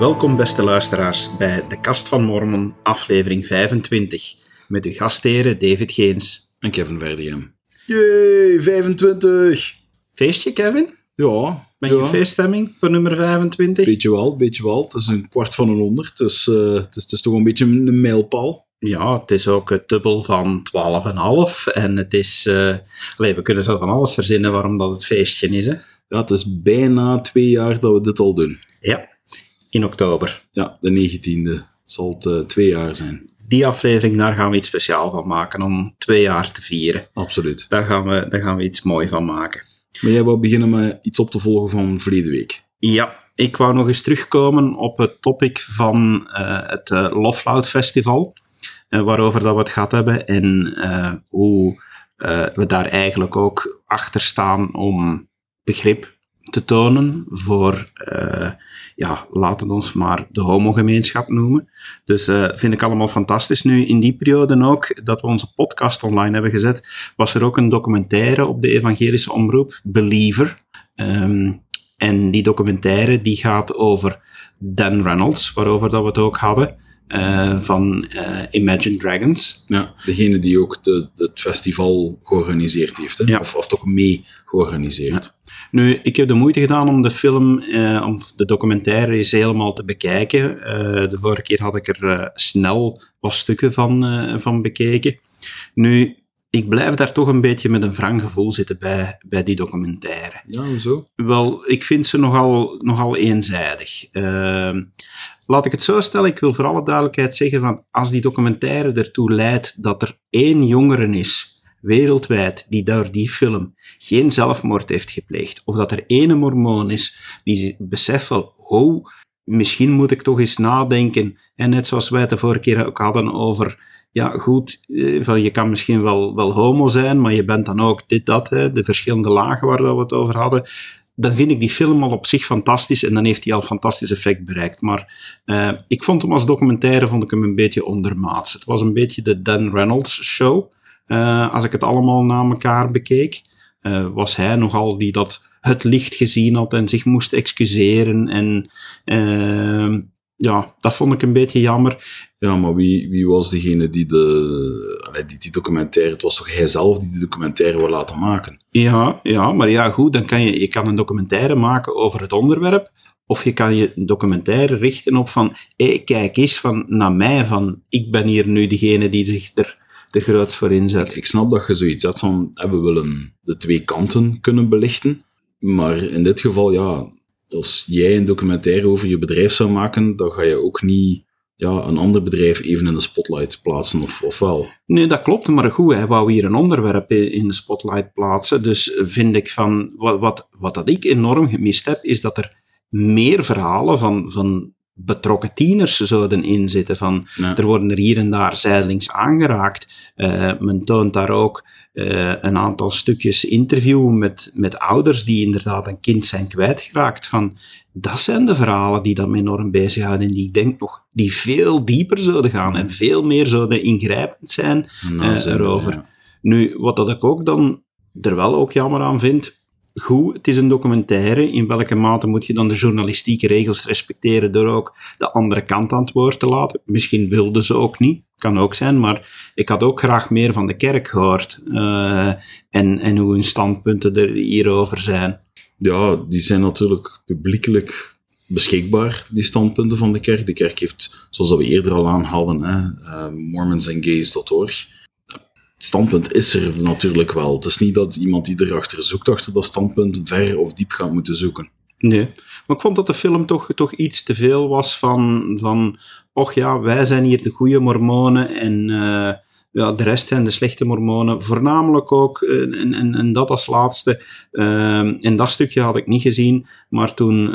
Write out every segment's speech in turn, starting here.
Welkom, beste luisteraars, bij De Kast van Mormon, aflevering 25. Met uw gastheren David Geens. En Kevin Verdiem. Jee, 25! Feestje, Kevin? Ja. Ben je ja. feeststemming voor nummer 25? Beetje wel, beetje wel. Het is een kwart van een honderd, dus eh, het, is, het is toch een beetje een mijlpaal. Ja, het is ook het dubbel van 12,5. En het is... eh allee, we kunnen zo van alles verzinnen waarom dat het feestje is, hè? Ja, het is bijna twee jaar dat we dit al doen. Ja, in oktober. Ja, de 19e zal het eh, twee jaar zijn. Die aflevering, daar gaan we iets speciaal van maken om twee jaar te vieren. Absoluut. Daar gaan we, daar gaan we iets mooi van maken. Maar jij wou beginnen met iets op te volgen van verleden week. Ja, ik wou nog eens terugkomen op het topic van eh, het uh, Love Loud Festival, uh, waarover dat we het gehad hebben en uh, hoe we daar eigenlijk ook achter staan om begrip te tonen voor, uh, ja, laten we ons maar de homogemeenschap noemen. Dus uh, vind ik allemaal fantastisch. Nu, in die periode ook, dat we onze podcast online hebben gezet, was er ook een documentaire op de evangelische omroep, Believer. Um, en die documentaire die gaat over Dan Reynolds, waarover dat we het ook hadden. Uh, van uh, Imagine Dragons. Ja, degene die ook de, het festival georganiseerd heeft, hè? Ja. Of, of toch mee georganiseerd. Ja. Nu, ik heb de moeite gedaan om de film, uh, om de documentaire eens helemaal te bekijken. de vorige keer had ik er snel wat stukken van, van bekeken. Nu, ik blijf daar toch een beetje met een wrang gevoel zitten bij, bij die documentaire. Ja, hoezo? Wel, ik vind ze nogal, nogal eenzijdig. Uh, laat ik het zo stellen, ik wil voor alle duidelijkheid zeggen van als die documentaire ertoe leidt dat er één jongere is wereldwijd die door die film geen zelfmoord heeft gepleegd, of dat er ene mormoon is die beseft wel, oh, misschien moet ik toch eens nadenken, en net zoals wij het de vorige keer ook hadden over ja, goed, van je kan misschien wel, wel homo zijn, maar je bent dan ook dit, dat, hè, de verschillende lagen waar we het over hadden. Dan vind ik die film al op zich fantastisch en dan heeft hij al fantastisch effect bereikt. Maar uh, ik vond hem als documentaire vond ik hem een beetje ondermaats. Het was een beetje de Dan Reynolds show. Uh, als ik het allemaal na elkaar bekeek, uh, was hij nogal die dat het licht gezien had en zich moest excuseren. En ja, dat vond ik een beetje jammer. Ja, maar wie, wie was degene die, de, die die documentaire... Het was toch hij zelf die die documentaire wil laten maken? Ja, ja maar ja, goed, dan kan je, je kan een documentaire maken over het onderwerp, of je kan je een documentaire richten op van, kijk eens van, naar mij, van, ik ben hier nu degene die zich er de grootst voor inzet. Ik, ik snap dat je zoiets hebt van, we willen de twee kanten kunnen belichten, maar in dit geval, ja, als jij een documentaire over je bedrijf zou maken, dan ga je ook niet ja, een ander bedrijf even in de spotlight plaatsen, of, of wel? Nee, dat klopt, maar goed, hij wou hier een onderwerp in de spotlight plaatsen. Dus vind ik van, wat, wat, wat dat ik enorm gemist heb, is dat er meer verhalen van, van betrokken tieners zouden inzitten. Van. Er worden er hier en daar zijdelings aangeraakt. Eh, men toont daar ook eh, een aantal stukjes interview met, met ouders die inderdaad een kind zijn kwijtgeraakt. Van, dat zijn de verhalen die dat me enorm bezighouden en die ik denk nog die veel dieper zouden gaan en veel meer zouden ingrijpend zijn er, erover. ja. Nu, wat dat ik ook dan er wel ook jammer aan vind, goed, het is een documentaire, in welke mate moet je dan de journalistieke regels respecteren door ook de andere kant aan het woord te laten? Misschien wilden ze ook niet, kan ook zijn, maar ik had ook graag meer van de kerk gehoord eh, en, en hoe hun standpunten er hierover zijn. Ja, die zijn natuurlijk publiekelijk beschikbaar, die standpunten van de kerk. De kerk heeft, zoals we eerder al aanhaalden, hè, uh, mormonsandgays.org. Standpunt is er natuurlijk wel. Het is niet dat iemand die erachter zoekt, achter dat standpunt, ver of diep gaat moeten zoeken. Nee, maar ik vond dat de film toch, toch iets te veel was van, van och ja, wij zijn hier de goede mormonen en uh, ja, de rest zijn de slechte mormonen. Voornamelijk ook, uh, en, en, en dat als laatste, uh, en dat stukje had ik niet gezien, maar toen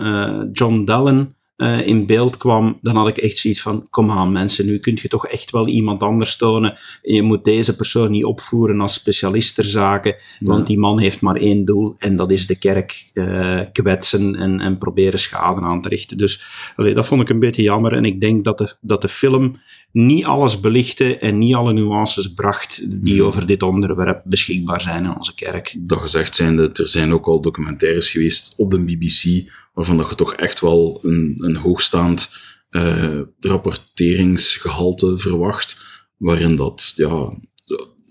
John Dellen uh, in beeld kwam, dan had ik echt zoiets van, kom aan mensen, nu kun je toch echt wel iemand anders tonen. Je moet deze persoon niet opvoeren als specialist ter zaken, want die man heeft maar één doel, en dat is de kerk uh, kwetsen en, en proberen schade aan te richten. Dus allee, dat vond ik een beetje jammer, en ik denk dat de, dat de film niet alles belichtte en niet alle nuances bracht die over dit onderwerp beschikbaar zijn in onze kerk. Dat gezegd zijnde, er zijn ook al documentaires geweest op de BBC waarvan dat je toch echt wel een, een hoogstaand uh, rapporteringsgehalte verwacht, waarin dat ja,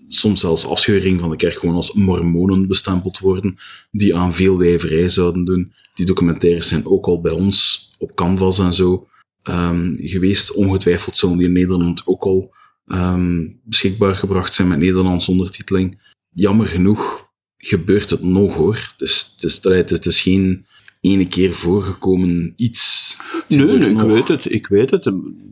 soms zelfs afscheuring van de kerk gewoon als mormonen bestempeld worden, die aan veel wijverij zouden doen. Die documentaires zijn ook al bij ons op Canvas en zo um, geweest. Ongetwijfeld zullen die in Nederland ook al um, beschikbaar gebracht zijn met Nederlandse ondertiteling. Jammer genoeg gebeurt het nog hoor. Het is, het is, het is geen ene keer voorgekomen iets. Nee, nee ik weet het. Ik weet het.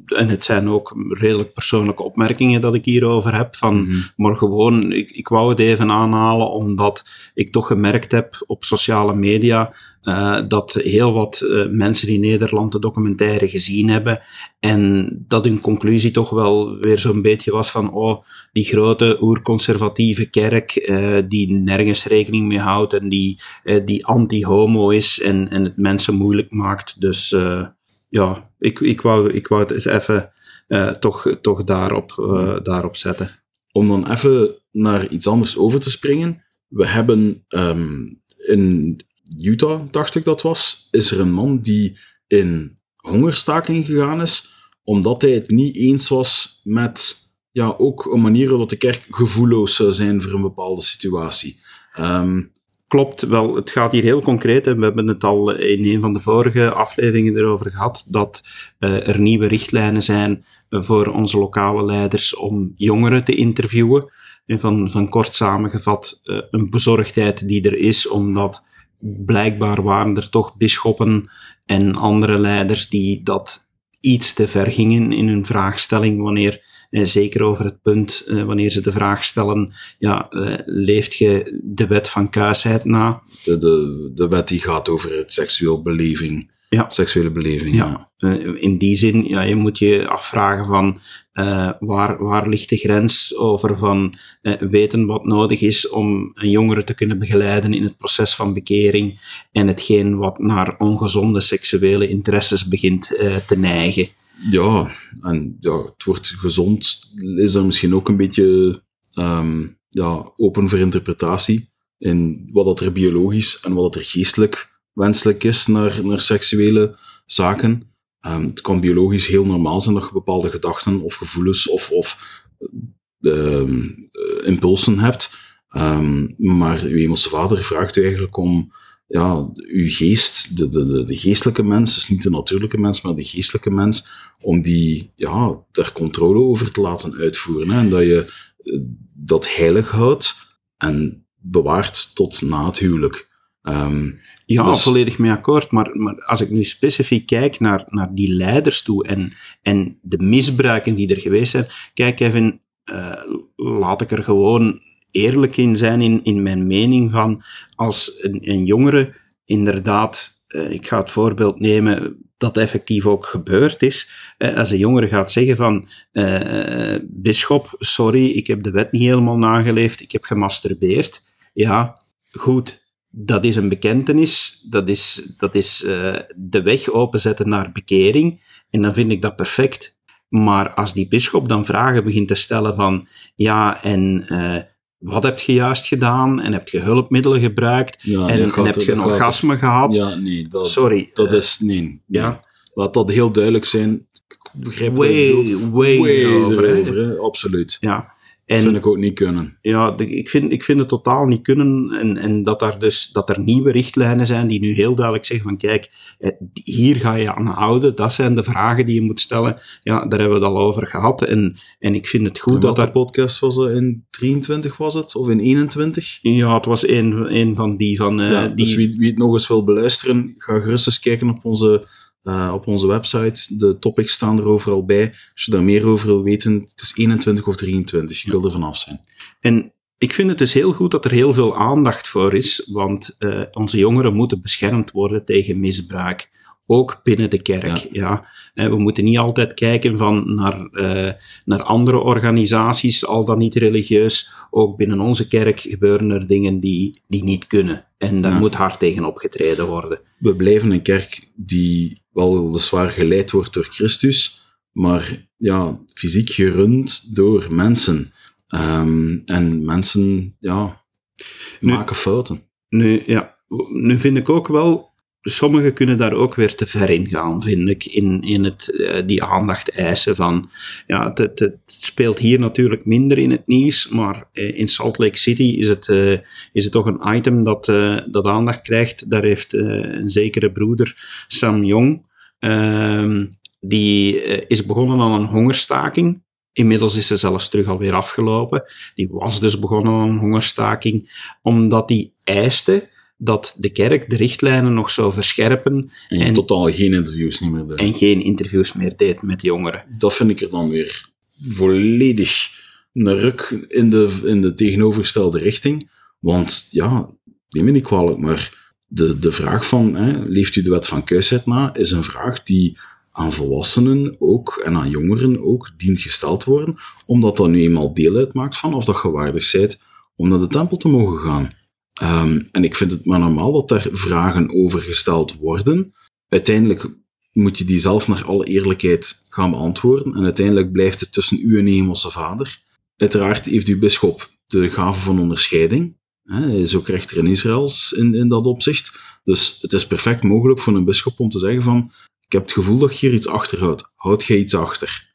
En het zijn ook redelijk persoonlijke opmerkingen dat ik hierover heb. Van, mm -hmm. Maar gewoon, ik, ik wou het even aanhalen, omdat ik toch gemerkt heb op sociale media uh, dat heel wat uh, mensen in Nederland de documentaire gezien hebben en dat hun conclusie toch wel weer zo'n beetje was van oh, die grote oerconservatieve kerk uh, die nergens rekening mee houdt en die, die anti-homo is en, en het mensen moeilijk maakt. Dus ja, ik, ik, wou, ik wou het eens even toch, toch daarop, daarop zetten. Om dan even naar iets anders over te springen. We hebben um, in Utah, dacht ik dat was, is er een man die in hongerstaking gegaan is, omdat hij het niet eens was met ja, ook een manier waarop de kerk gevoelloos zou zijn voor een bepaalde situatie. Um, Klopt, wel, het gaat hier heel concreet. En we hebben het al in een van de vorige afleveringen erover gehad, dat uh, er nieuwe richtlijnen zijn voor onze lokale leiders om jongeren te interviewen. En van, van kort samengevat, uh, een bezorgdheid die er is, omdat blijkbaar waren er toch bisschoppen en andere leiders die dat iets te ver gingen in hun vraagstelling wanneer eh, zeker over het punt, eh, wanneer ze de vraag stellen, ja, eh, leeft je de wet van kuisheid na? De, de, de wet die gaat over het seksueel beleving. Ja. Seksuele beleving, ja. ja. in die zin, ja, je moet je afvragen van, uh, waar, waar ligt de grens over van uh, weten wat nodig is om een jongere te kunnen begeleiden in het proces van bekering en hetgeen wat naar ongezonde seksuele interesses begint uh, te neigen. Ja, en ja, het wordt gezond is er misschien ook een beetje um, ja, open voor interpretatie in wat dat er biologisch en wat dat er geestelijk wenselijk is naar, naar seksuele zaken. Um, het kan biologisch heel normaal zijn dat je bepaalde gedachten of gevoelens of, of uh, impulsen hebt. Um, maar uw hemelse vader vraagt u eigenlijk om ja, uw geest, de, de, de geestelijke mens, dus niet de natuurlijke mens, maar de geestelijke mens, om die ja, daar controle over te laten uitvoeren. En dat je eh, dat heilig houdt en bewaart tot na het huwelijk. Um, ja, dus... volledig mee akkoord. Maar, maar als ik nu specifiek kijk naar, naar die leiders toe en, en de misbruiken die er geweest zijn. Kijk, Kevin, uh, laat ik er gewoon eerlijk in zijn in, in mijn mening van als een, een jongere inderdaad, uh, ik ga het voorbeeld nemen dat effectief ook gebeurd is. Uh, als een jongere gaat zeggen van, uh, bisschop, sorry, ik heb de wet niet helemaal nageleefd, ik heb gemasturbeerd. Ja, goed, dat is een bekentenis, dat is, dat is uh, de weg openzetten naar bekering. En dan vind ik dat perfect. Maar als die bischop dan vragen begint te stellen van, ja, en uh, wat heb je juist gedaan? En heb je hulpmiddelen gebruikt? Ja, en, en heb je een orgasme gehad? Ja, nee. Dat, Sorry. Dat uh, is, nee, nee. Ja. Laat dat heel duidelijk zijn. Ik begrijp way, way, way erover, absoluut. Ja. En, dat vind ik ook niet kunnen. Ja, ik, vind, ik vind het totaal niet kunnen. En, en dat, daar dus, dat er nieuwe richtlijnen zijn die nu heel duidelijk zeggen van kijk, eh, hier ga je aan houden. Dat zijn de vragen die je moet stellen. Ja, daar hebben we het al over gehad. En, en ik vind het goed dat dat... podcast was er in 23 was het? Of in 21? Ja, het was een, een van die van... Uh, ja, die... Dus wie, wie het nog eens wil beluisteren, ga gerust eens kijken op onze uh, op onze website. De topics staan er overal bij. Als je daar meer over wil weten, het is 21 of 23. Je wil er vanaf zijn. En ik vind het dus heel goed dat er heel veel aandacht voor is, want uh, onze jongeren moeten beschermd worden tegen misbruik. Ook binnen de kerk. Ja. ja. En we moeten niet altijd kijken van naar, uh, naar andere organisaties, al dan niet religieus. Ook binnen onze kerk gebeuren er dingen die, die niet kunnen. En daar ja. moet hard tegen opgetreden worden. We blijven een kerk die wel zwaar geleid wordt door Christus, maar ja, fysiek gerund door mensen. Um, en mensen, ja, maken nu, fouten. Nu, ja, nu vind ik ook wel sommigen kunnen daar ook weer te ver in gaan, vind ik, in, in het, uh, die aandacht eisen van, ja, het, het, speelt hier natuurlijk minder in het nieuws, maar uh, in Salt Lake City is het, uh, is het toch een item dat, dat aandacht krijgt. Daar heeft een zekere broeder, Sam Jong, ehm, die is begonnen aan een hongerstaking. Inmiddels is ze zelfs terug alweer afgelopen. Die was dus begonnen aan een hongerstaking, omdat die eiste dat de kerk de richtlijnen nog zou verscherpen. En, en totaal geen interviews niet meer deed. En geen interviews meer deed met jongeren. Dat vind ik er dan weer volledig een ruk in de, in de tegenovergestelde richting. Want ja, neem me niet kwalijk, maar de, de vraag van, hè, leeft u de wet van keusheid na, is een vraag die aan volwassenen ook en aan jongeren ook dient gesteld worden, omdat dat nu eenmaal deel uitmaakt van of dat je waardig bent om naar de tempel te mogen gaan. Um, en ik vind het maar normaal dat daar vragen over gesteld worden. Uiteindelijk moet je die zelf naar alle eerlijkheid gaan beantwoorden. En uiteindelijk blijft het tussen u en hemelse vader. Uiteraard heeft uw bisschop de gave van onderscheiding. Hij is ook rechter in Israëls in, in dat opzicht. Dus het is perfect mogelijk voor een bisschop om te zeggen van ik heb het gevoel dat je hier iets achterhoudt. Houd jij iets achter?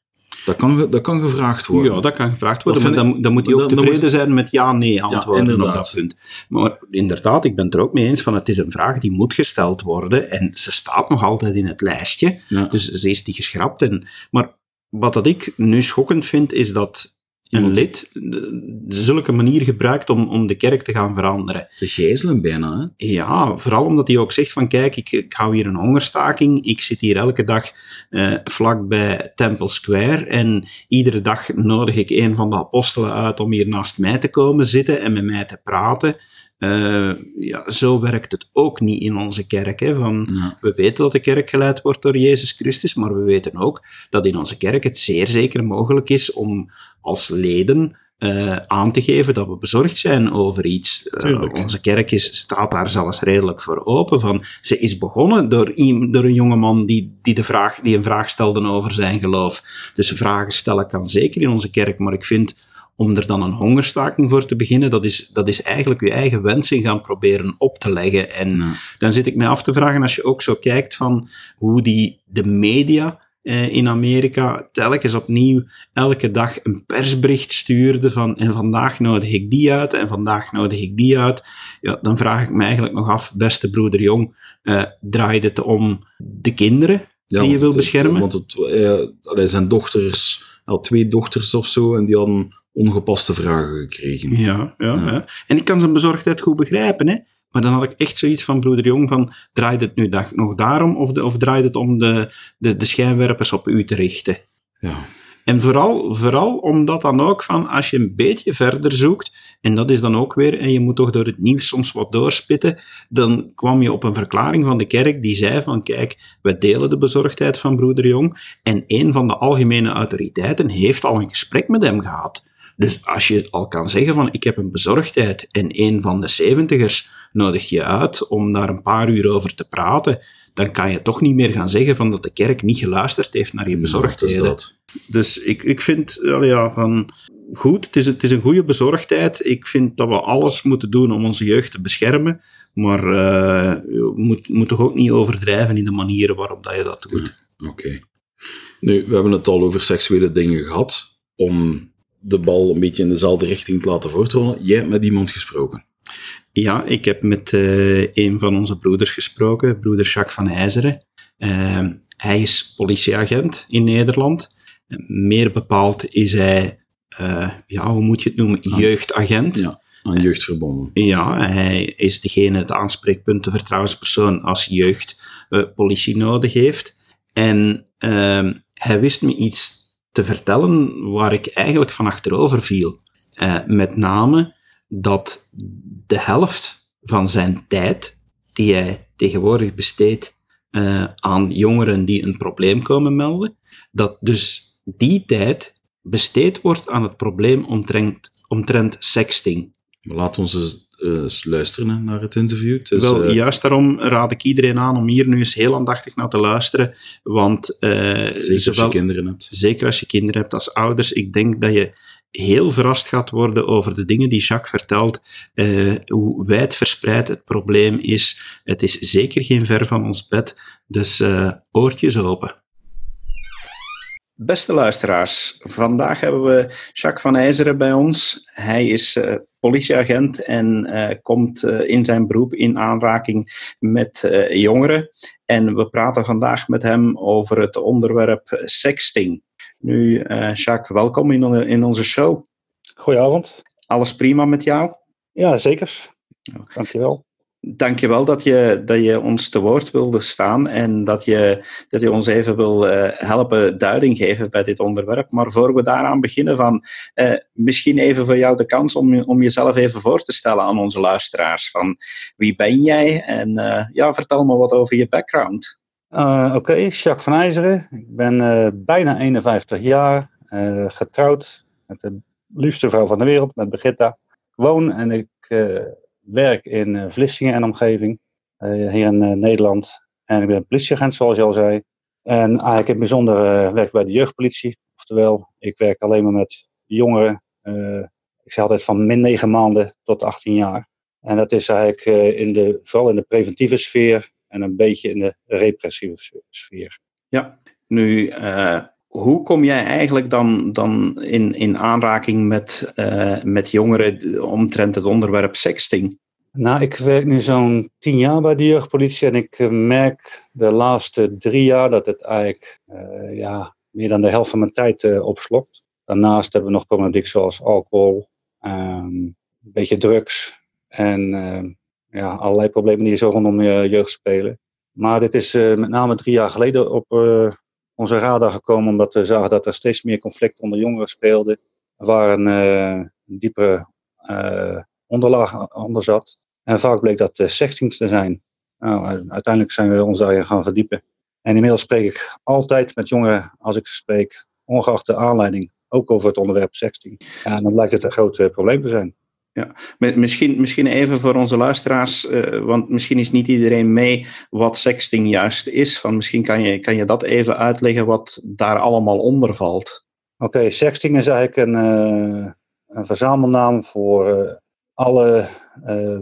Dat kan, dat kan gevraagd worden. Ja, dat kan gevraagd worden, maar dan, dan moet hij ook tevreden zijn met ja-nee antwoorden ja, op dat punt. Maar inderdaad, ik ben het er ook mee eens van het is een vraag die moet gesteld worden en ze staat nog altijd in het lijstje, dus ze is die geschrapt. En, maar wat dat ik nu schokkend vind, is dat een lid zulke manier gebruikt om, om de kerk te gaan veranderen. Te gijzelen bijna, hè? Ja, vooral omdat hij ook zegt van kijk, ik, ik hou hier een hongerstaking, ik zit hier elke dag uh, vlak bij Temple Square en iedere dag nodig ik een van de apostelen uit om hier naast mij te komen zitten en met mij te praten. Uh, ja, zo werkt het ook niet in onze kerk. Hè, van, We weten dat de kerk geleid wordt door Jezus Christus, maar we weten ook dat in onze kerk het zeer zeker mogelijk is om als leden uh, aan te geven dat we bezorgd zijn over iets. Uh, onze kerk is, staat daar zelfs redelijk voor open. Van, ze is begonnen door, door een jongeman die, die, de vraag, die een vraag stelde over zijn geloof. Dus vragen stellen kan zeker in onze kerk, maar ik vind om er dan een hongerstaking voor te beginnen, dat is, dat is eigenlijk je eigen wensen gaan proberen op te leggen. En dan zit ik mij af te vragen, als je ook zo kijkt van hoe die, de media eh, in Amerika telkens opnieuw elke dag een persbericht stuurde van en vandaag nodig ik die uit en vandaag nodig ik die uit. Ja, dan vraag ik me eigenlijk nog af, beste broeder Jong, uh, draait het om de kinderen die je wil beschermen? Want het, uh, zijn dochters, al twee dochters of zo, en die hadden ongepaste vragen gekregen. Ja, ja, ja. ja. en ik kan zijn bezorgdheid goed begrijpen, hè. Maar dan had ik echt zoiets van broeder Jong van, draait het nu dag nog daarom of, de, of draait het om de, de, de schijnwerpers op u te richten? Ja. En vooral, vooral omdat dan ook van, als je een beetje verder zoekt, en dat is dan ook weer, en je moet toch door het nieuws soms wat doorspitten, dan kwam je op een verklaring van de kerk die zei van, kijk, we delen de bezorgdheid van broeder Jong, en een van de algemene autoriteiten heeft al een gesprek met hem gehad. Dus als je al kan zeggen van ik heb een bezorgdheid en een van de zeventigers nodig je uit om daar een paar uur over te praten, dan kan je toch niet meer gaan zeggen van dat de kerk niet geluisterd heeft naar je bezorgdheden. dus ik, ik vind ja, van goed, het is, het is een goede bezorgdheid. Ik vind dat we alles moeten doen om onze jeugd te beschermen, maar uh, je moet, moet toch ook niet overdrijven in de manieren waarop dat je dat doet. Oké. Nu, we hebben het al over seksuele dingen gehad. Om de bal een beetje in dezelfde richting te laten voortrollen. Jij hebt met iemand gesproken. Ja, ik heb met uh, een van onze broeders gesproken, broeder Jacques van IJzeren. Uh, hij is politieagent in Nederland. Meer bepaald is hij, uh, ja, hoe moet je het noemen, jeugdagent. Ja, aan jeugd verbonden. Ja, hij is degene, het aanspreekpunt, de vertrouwenspersoon als jeugd politie nodig heeft. En ehm, hij wist me iets te vertellen waar ik eigenlijk van achterover viel. Met name dat de helft van zijn tijd, die hij tegenwoordig besteedt uh, aan jongeren die een probleem komen melden, dat dus die tijd besteed wordt aan het probleem omtrent, omtrent sexting. Laat ons eens uh, luisteren naar het interview. Dus, Wel, uh, juist daarom raad ik iedereen aan om hier nu eens heel aandachtig naar te luisteren. Want, uh, zeker zowel, als je kinderen hebt. Zeker als je kinderen hebt als ouders. Ik denk dat je heel verrast gaat worden over de dingen die Jacques vertelt, uh, hoe wijdverspreid het probleem is. Het is zeker geen ver van ons bed, dus uh, oortjes open. Beste luisteraars, vandaag hebben we Jacques van IJzeren bij ons. Hij is uh, politieagent en komt in zijn beroep in aanraking met jongeren. En we praten vandaag met hem over het onderwerp sexting. Nu, Jacques, welkom in, in onze show. Goedenavond. Alles prima met jou? Ja, zeker. Dankjewel. Dankjewel dat je, dat je ons te woord wilde staan en dat je, dat je ons even wil uh, helpen duiding geven bij dit onderwerp. Maar voor we daaraan beginnen, van, uh, misschien even voor jou de kans om, om jezelf even voor te stellen aan onze luisteraars. Van wie ben jij en uh, ja, vertel me wat over je background. Oké, okay, Jacques van IJzeren. Ik ben bijna 51 jaar, getrouwd met de liefste vrouw van de wereld, met Brigitta. Ik woon en ik werk in Vlissingen en omgeving, hier in Nederland. En ik ben politieagent, zoals je al zei. En eigenlijk in het bijzonder werk bij de jeugdpolitie. Oftewel, ik werk alleen maar met jongeren. ik zeg altijd van min 9 maanden tot 18 jaar. En dat is eigenlijk in de, vooral in de preventieve sfeer en een beetje in de repressieve sfeer. Ja, nu hoe kom jij eigenlijk dan, dan in, in aanraking met, uh, met jongeren omtrent het onderwerp sexting? Nou, ik werk nu zo'n tien jaar bij de jeugdpolitie en ik eh, merk de laatste drie jaar dat het eigenlijk uh, ja, meer dan de helft van mijn tijd uh, opslokt. Daarnaast hebben we nog problematiek zoals alcohol, um, een beetje drugs en uh, ja, allerlei problemen die zo rondom je jeugd spelen. Maar dit is met name drie jaar geleden op, onze radar gekomen omdat we zagen dat er steeds meer conflict onder jongeren speelde. Waar een, diepere uh, onderlaag onder zat. En vaak bleek dat sextings te zijn. Nou, uiteindelijk zijn we ons daarin gaan verdiepen. En inmiddels spreek ik altijd met jongeren als ik ze spreek, ongeacht de aanleiding, ook over het onderwerp sexting. Ja, en dan blijkt het een groot probleem te zijn. Ja, misschien, misschien even voor onze luisteraars, uh, want misschien is niet iedereen mee wat sexting juist is. Van misschien kan je, kan je dat even uitleggen wat daar allemaal onder valt. Oké, sexting is eigenlijk een, uh, een verzamelnaam voor uh, alle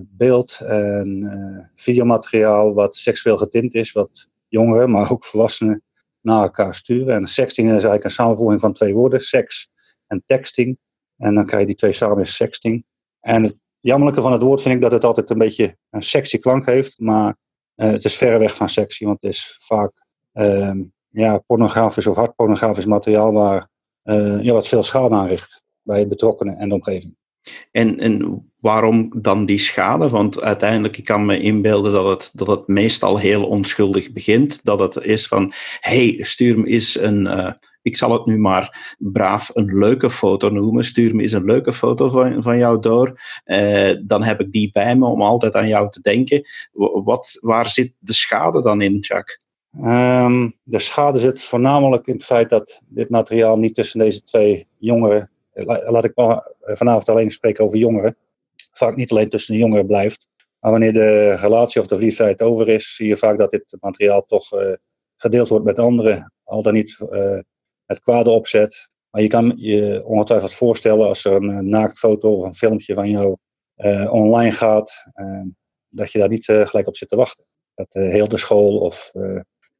beeld- en videomateriaal wat seksueel getint is, wat jongeren, maar ook volwassenen naar elkaar sturen. En sexting is eigenlijk een samenvoeging van twee woorden, seks en texting. En dan krijg je die twee samen sexting. En het jammerlijke van het woord vind ik dat het altijd een beetje een sexy klank heeft, maar uh, het is verreweg van sexy, want het is vaak uh, ja, pornografisch of hardpornografisch materiaal waar uh, ja, wat veel schade aanricht bij betrokkenen en de omgeving. En, en waarom dan die schade? Want uiteindelijk, ik kan me inbeelden dat het, dat het meestal heel onschuldig begint. Dat het is van, hey, stuur me eens een, uh, ik zal het nu maar braaf een leuke foto noemen. Stuur me eens een leuke foto van, van jou door. Uh, dan heb ik die bij me om altijd aan jou te denken. Wat, waar zit de schade dan in, Jacques? Um, de schade zit voornamelijk in het feit dat dit materiaal niet tussen deze twee jongeren, laat ik maar vanavond alleen spreken over jongeren, vaak niet alleen tussen de jongeren blijft. Maar wanneer de relatie of de verliefdheid over is, zie je vaak dat dit materiaal toch gedeeld wordt met anderen. Al dan niet met kwade opzet. Maar je kan je ongetwijfeld voorstellen als er een, een naaktfoto of een filmpje van jou uh, online gaat, dat je daar niet gelijk op zit te wachten. Dat heel de school of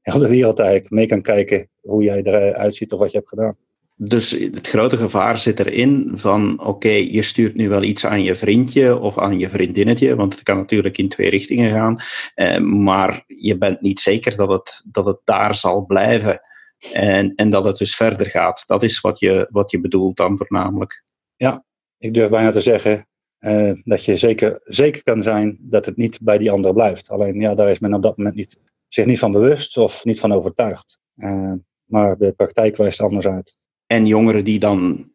heel de wereld eigenlijk mee kan kijken hoe jij eruit ziet of wat je hebt gedaan. Dus het grote gevaar zit erin van, oké, je stuurt nu wel iets aan je vriendje of aan je vriendinnetje, want het kan natuurlijk in twee richtingen gaan, eh, maar je bent niet zeker dat het, dat het daar zal blijven en, en dat het dus verder gaat. Dat is wat je, wat je bedoelt dan voornamelijk. Ja, ik durf bijna te zeggen uh, dat je zeker, zeker kan zijn dat het niet bij die ander blijft. Alleen ja, daar is men op dat moment niet, zich niet van bewust of niet van overtuigd. Uh, maar de praktijk wijst anders uit. En jongeren die dan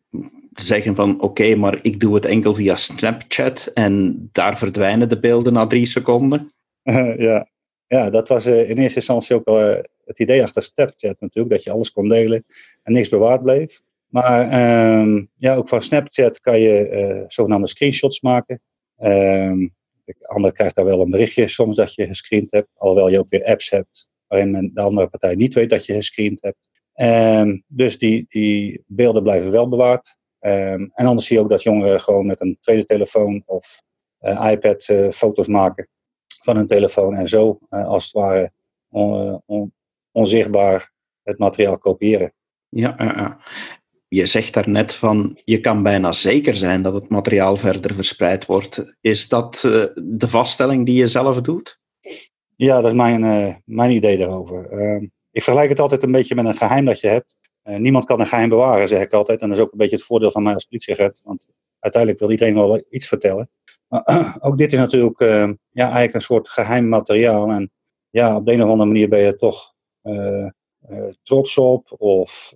zeggen van oké, okay, maar ik doe het enkel via Snapchat en daar verdwijnen de beelden na drie seconden. ja. ja, dat was uh, in eerste instantie ook uh, het idee achter Snapchat natuurlijk, dat je alles kon delen en niks bewaard bleef. Maar uh, ja, ook van Snapchat kan je uh, zogenaamde screenshots maken. Ehm, de ander krijgt daar wel een berichtje soms dat je gescreend hebt, alhoewel je ook weer apps hebt waarin de andere partij niet weet dat je gescreend hebt. Um, dus die, die beelden blijven wel bewaard. Ehm, en anders zie je ook dat jongeren gewoon met een tweede telefoon of iPad foto's maken van hun telefoon en zo als het ware on, onzichtbaar het materiaal kopiëren. Ja, ja, je zegt daarnet van je kan bijna zeker zijn dat het materiaal verder verspreid wordt. Is dat de vaststelling die je zelf doet? Ja, dat is mijn, uh, mijn idee daarover. Uh, ik vergelijk het altijd een beetje met een geheim dat je hebt. Uh, niemand kan een geheim bewaren, zeg ik altijd. En dat is ook een beetje het voordeel van mij als politieagent. Want uiteindelijk wil iedereen wel iets vertellen. Maar ook dit is natuurlijk ja, eigenlijk een soort geheim materiaal. En ja, op de een of andere manier ben je toch trots op. Of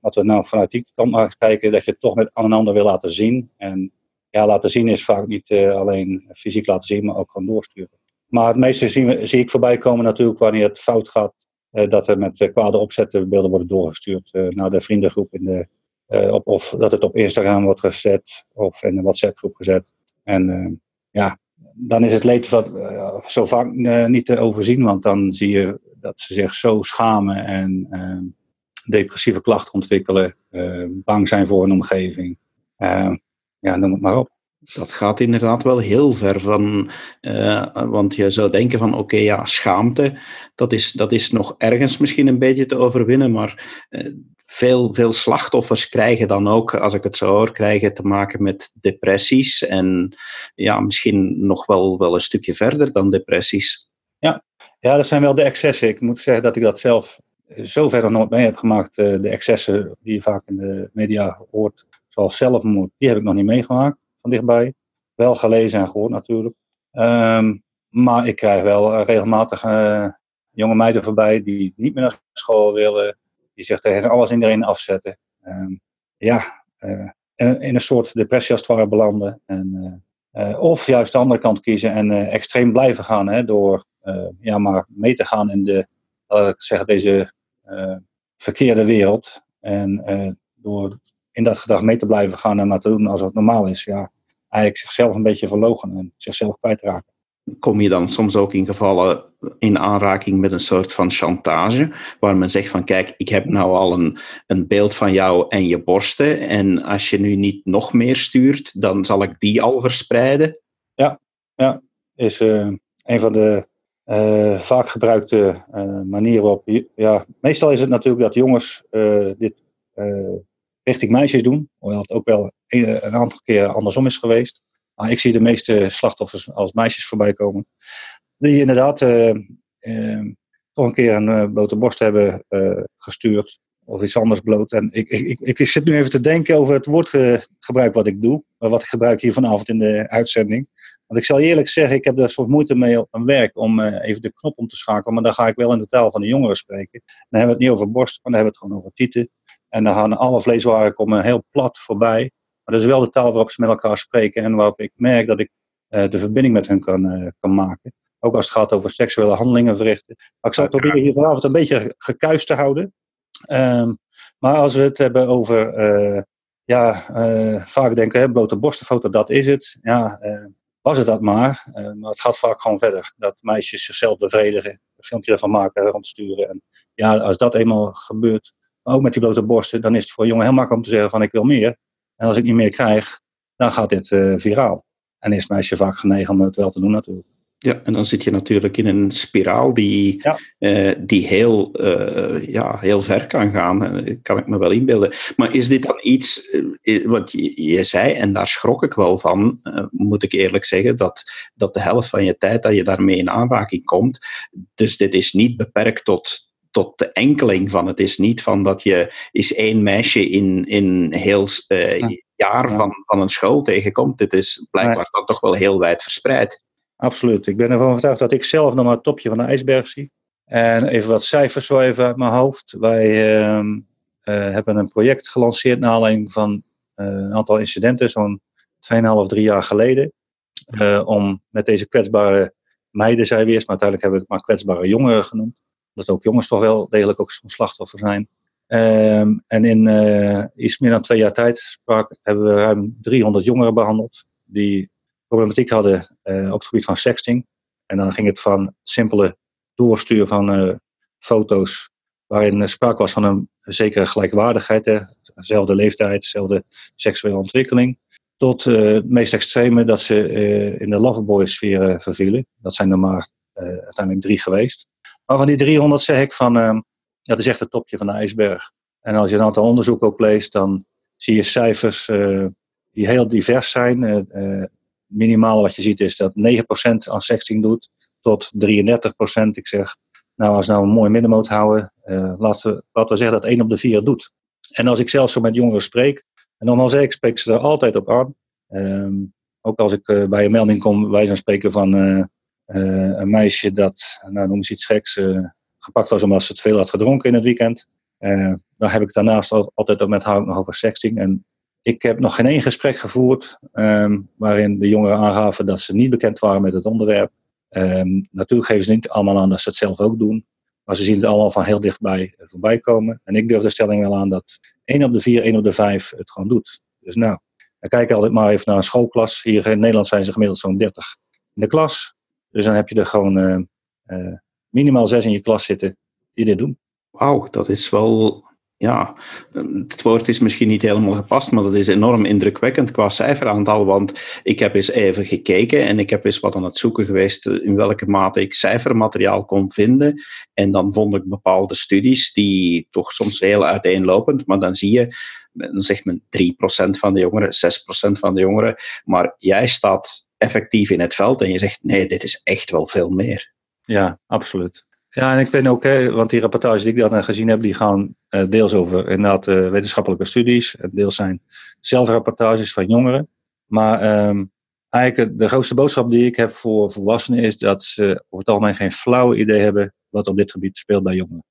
wat we nou vanuit die kant maar kijken, dat je het toch met aan een ander wil laten zien. En ja, laten zien is vaak niet alleen fysiek laten zien, maar ook gewoon doorsturen. Maar het meeste zie, zie ik voorbij komen natuurlijk wanneer het fout gaat. Dat er met kwade opzetten beelden worden doorgestuurd naar de vriendengroep. In de, of dat het op Instagram wordt gezet of in een WhatsApp groep gezet. En ja, dan is het leed wat, zo vaak niet te overzien. Want dan zie je dat ze zich zo schamen en depressieve klachten ontwikkelen. bang zijn voor hun omgeving. ja, noem het maar op. Dat gaat inderdaad wel heel ver van, uh, want je zou denken van oké, ja, schaamte, dat is, dat is nog ergens misschien een beetje te overwinnen, maar uh, veel, veel slachtoffers krijgen dan ook, als ik het zo hoor, krijgen te maken met depressies en ja, misschien nog wel, wel een stukje verder dan depressies. Ja. ja, dat zijn wel de excessen. Ik moet zeggen dat ik dat zelf zover nog nooit mee heb gemaakt. Uh, de excessen die je vaak in de media hoort, zoals zelfmoord, die heb ik nog niet meegemaakt van dichtbij. Wel gelezen en gehoord natuurlijk. Um, maar ik krijg wel eh, regelmatig uh, jonge meiden voorbij die niet meer naar school willen. Die zich tegen alles en iedereen afzetten. Um, ja, uh, in, een soort depressie als het ware belanden. En, of juist de andere kant kiezen en extreem blijven gaan. Hè, door ja, maar mee te gaan in de, laat ik zeggen, deze verkeerde wereld. En door in dat gedrag mee te blijven gaan en maar te doen alsof het normaal is. Ja, eigenlijk zichzelf een beetje verlogen en zichzelf kwijtraken. Kom je dan soms ook in gevallen in aanraking met een soort van chantage, waar men zegt van kijk, ik heb nou al een, een beeld van jou en je borsten en als je nu niet nog meer stuurt, dan zal ik die al verspreiden? Ja, ja is uh, een van de uh, vaak gebruikte uh, manieren op. Ja, meestal is het natuurlijk dat jongens dit richting meisjes doen. Hoewel het ook wel een, aantal keer andersom is geweest. Maar ik zie de meeste slachtoffers als meisjes voorbij komen. Die inderdaad uh, uh, toch een keer een uh, blote borst hebben gestuurd. Of iets anders bloot. En ik, ik, ik, ik, zit nu even te denken over het woordgebruik wat ik doe. Wat ik gebruik hier vanavond in de uitzending. Want ik zal eerlijk zeggen, ik heb daar soms moeite mee op mijn werk om even de knop om te schakelen. Maar dan ga ik wel in de taal van de jongeren spreken. Dan hebben we het niet over borst, maar dan hebben we het gewoon over tieten. En dan gaan alle vleeswaren komen heel plat voorbij. Maar dat is wel de taal waarop ze met elkaar spreken en waarop ik merk dat ik uh, de verbinding met hen kan, uh, kan maken. Ook als het gaat over seksuele handelingen verrichten. Maar ik zal proberen hier vanavond een beetje gekuist te houden. Um, maar als we het hebben over, uh, ja, vaak denken, hè, blote borstenfoto, dat is het. Ja, was het dat maar. maar het gaat vaak gewoon verder. Dat meisjes zichzelf bevredigen, een filmpje ervan maken, rondsturen. En ja, als dat eenmaal gebeurt, ook met die blote borsten, dan is het voor jongen heel makkelijk om te zeggen van ik wil meer. En als ik niet meer krijg, dan gaat dit uh, viraal. En is meisje vaak genegen om het wel te doen natuurlijk. Ja, en dan zit je natuurlijk in een spiraal die, ja. uh, die heel, uh, ja, heel ver kan gaan, kan ik me wel inbeelden. Maar is dit dan iets, uh, want je, je, zei, en daar schrok ik wel van, moet ik eerlijk zeggen, dat, dat de helft van je tijd dat je daarmee in aanraking komt, dus dit is niet beperkt tot, tot de enkeling van. Het is niet van dat je is één meisje in, in heel uh, jaar van, van een school tegenkomt. Het is blijkbaar dan toch wel heel wijd verspreid. Absoluut. Ik ben ervan overtuigd dat ik zelf nog maar het topje van de ijsberg zie. En even wat cijfers zo even uit mijn hoofd. Wij uh, uh, hebben een project gelanceerd naar aanleiding van uh, een aantal incidenten, zo'n 2,5, 3 jaar geleden. om met deze kwetsbare meiden, zei we eerst, maar uiteindelijk hebben we het maar kwetsbare jongeren genoemd dat ook jongens toch wel degelijk ook slachtoffer zijn. Um, en in uh, iets meer dan twee jaar tijd sprak, hebben we ruim 300 jongeren behandeld die problematiek hadden uh, op het gebied van sexting. En dan ging het van simpele doorsturen van uh, foto's waarin sprake was van een zekere gelijkwaardigheid, dezelfde leeftijd, dezelfde seksuele ontwikkeling. Tot het meest extreme dat ze in de loverboy-sfeer vervielen. Dat zijn er maar uiteindelijk drie geweest. Maar van die 300 zeg ik van, ehm, dat is echt het topje van de ijsberg. En als je een aantal onderzoeken ook leest, dan zie je cijfers die heel divers zijn. Uh, minimale wat je ziet is dat 9% aan sexting doet, tot 33%. Ik zeg, nou als we nou een mooi middenmoot houden, laten, we, laten zeggen dat 1 op de 4 doet. En als ik zelf zo met jongeren spreek, en normaal zeg ik, spreek ze er altijd op aan. Um, ook als ik bij een melding kom, wij zijn spreken van een meisje dat, nou noem eens iets geks, gepakt was omdat ze het veel had gedronken in het weekend. dan heb ik daarnaast altijd ook met haar nog over sexting. En ik heb nog geen één gesprek gevoerd um, waarin de jongeren aangaven dat ze niet bekend waren met het onderwerp. Um, natuurlijk geven ze niet allemaal aan dat ze het zelf ook doen. Maar ze zien het allemaal van heel dichtbij voorbij komen. En ik durf de stelling wel aan dat 1 op de 4, 1 op de 5 het gewoon doet. Dus nou, kijk altijd maar even naar een schoolklas. Hier in Nederland zijn ze gemiddeld zo'n 30 in de klas. Dus dan heb je er gewoon uh, uh, minimaal 6 in je klas zitten die dit doen. Wauw, dat is wel ja, het woord is misschien niet helemaal gepast, maar dat is enorm indrukwekkend qua cijferaantal. Want ik heb eens even gekeken en ik heb eens wat aan het zoeken geweest in welke mate ik cijfermateriaal kon vinden. En dan vond ik bepaalde studies die toch soms heel uiteenlopend, maar dan zie je, dan zegt men 3% van de jongeren, 6% van de jongeren. Maar jij staat effectief in het veld en je zegt nee, dit is echt wel veel meer. Ja, absoluut. Ja, en ik ben ook, hè, want die rapportages die ik dan gezien heb, die gaan uh, deels over inderdaad uh, wetenschappelijke studies. Deels zijn zelfrapportages van jongeren. Maar um, eigenlijk de grootste boodschap die ik heb voor volwassenen is dat ze over het algemeen geen flauw idee hebben wat op dit gebied speelt bij jongeren.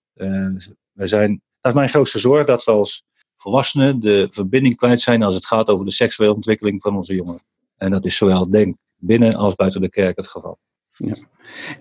We zijn, dat is mijn grootste zorg, dat we als volwassenen de verbinding kwijt zijn als het gaat over de seksuele ontwikkeling van onze jongeren. En dat is zowel denk binnen als buiten de kerk het geval. Ja.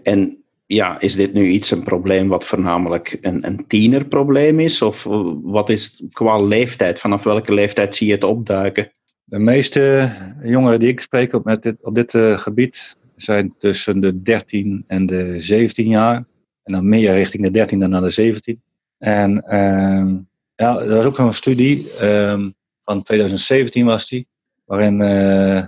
En ja, is dit nu iets, een probleem wat voornamelijk een, een tienerprobleem is? Of wat is qua leeftijd? Vanaf welke leeftijd zie je het opduiken? De meeste jongeren die ik spreek op, met dit, op dit uh, gebied zijn tussen de 13 en de 17 jaar. En dan meer richting de 13 dan naar de 17. En uh, ja, er was ook nog een studie uh, van 2017 was die, waarin uh,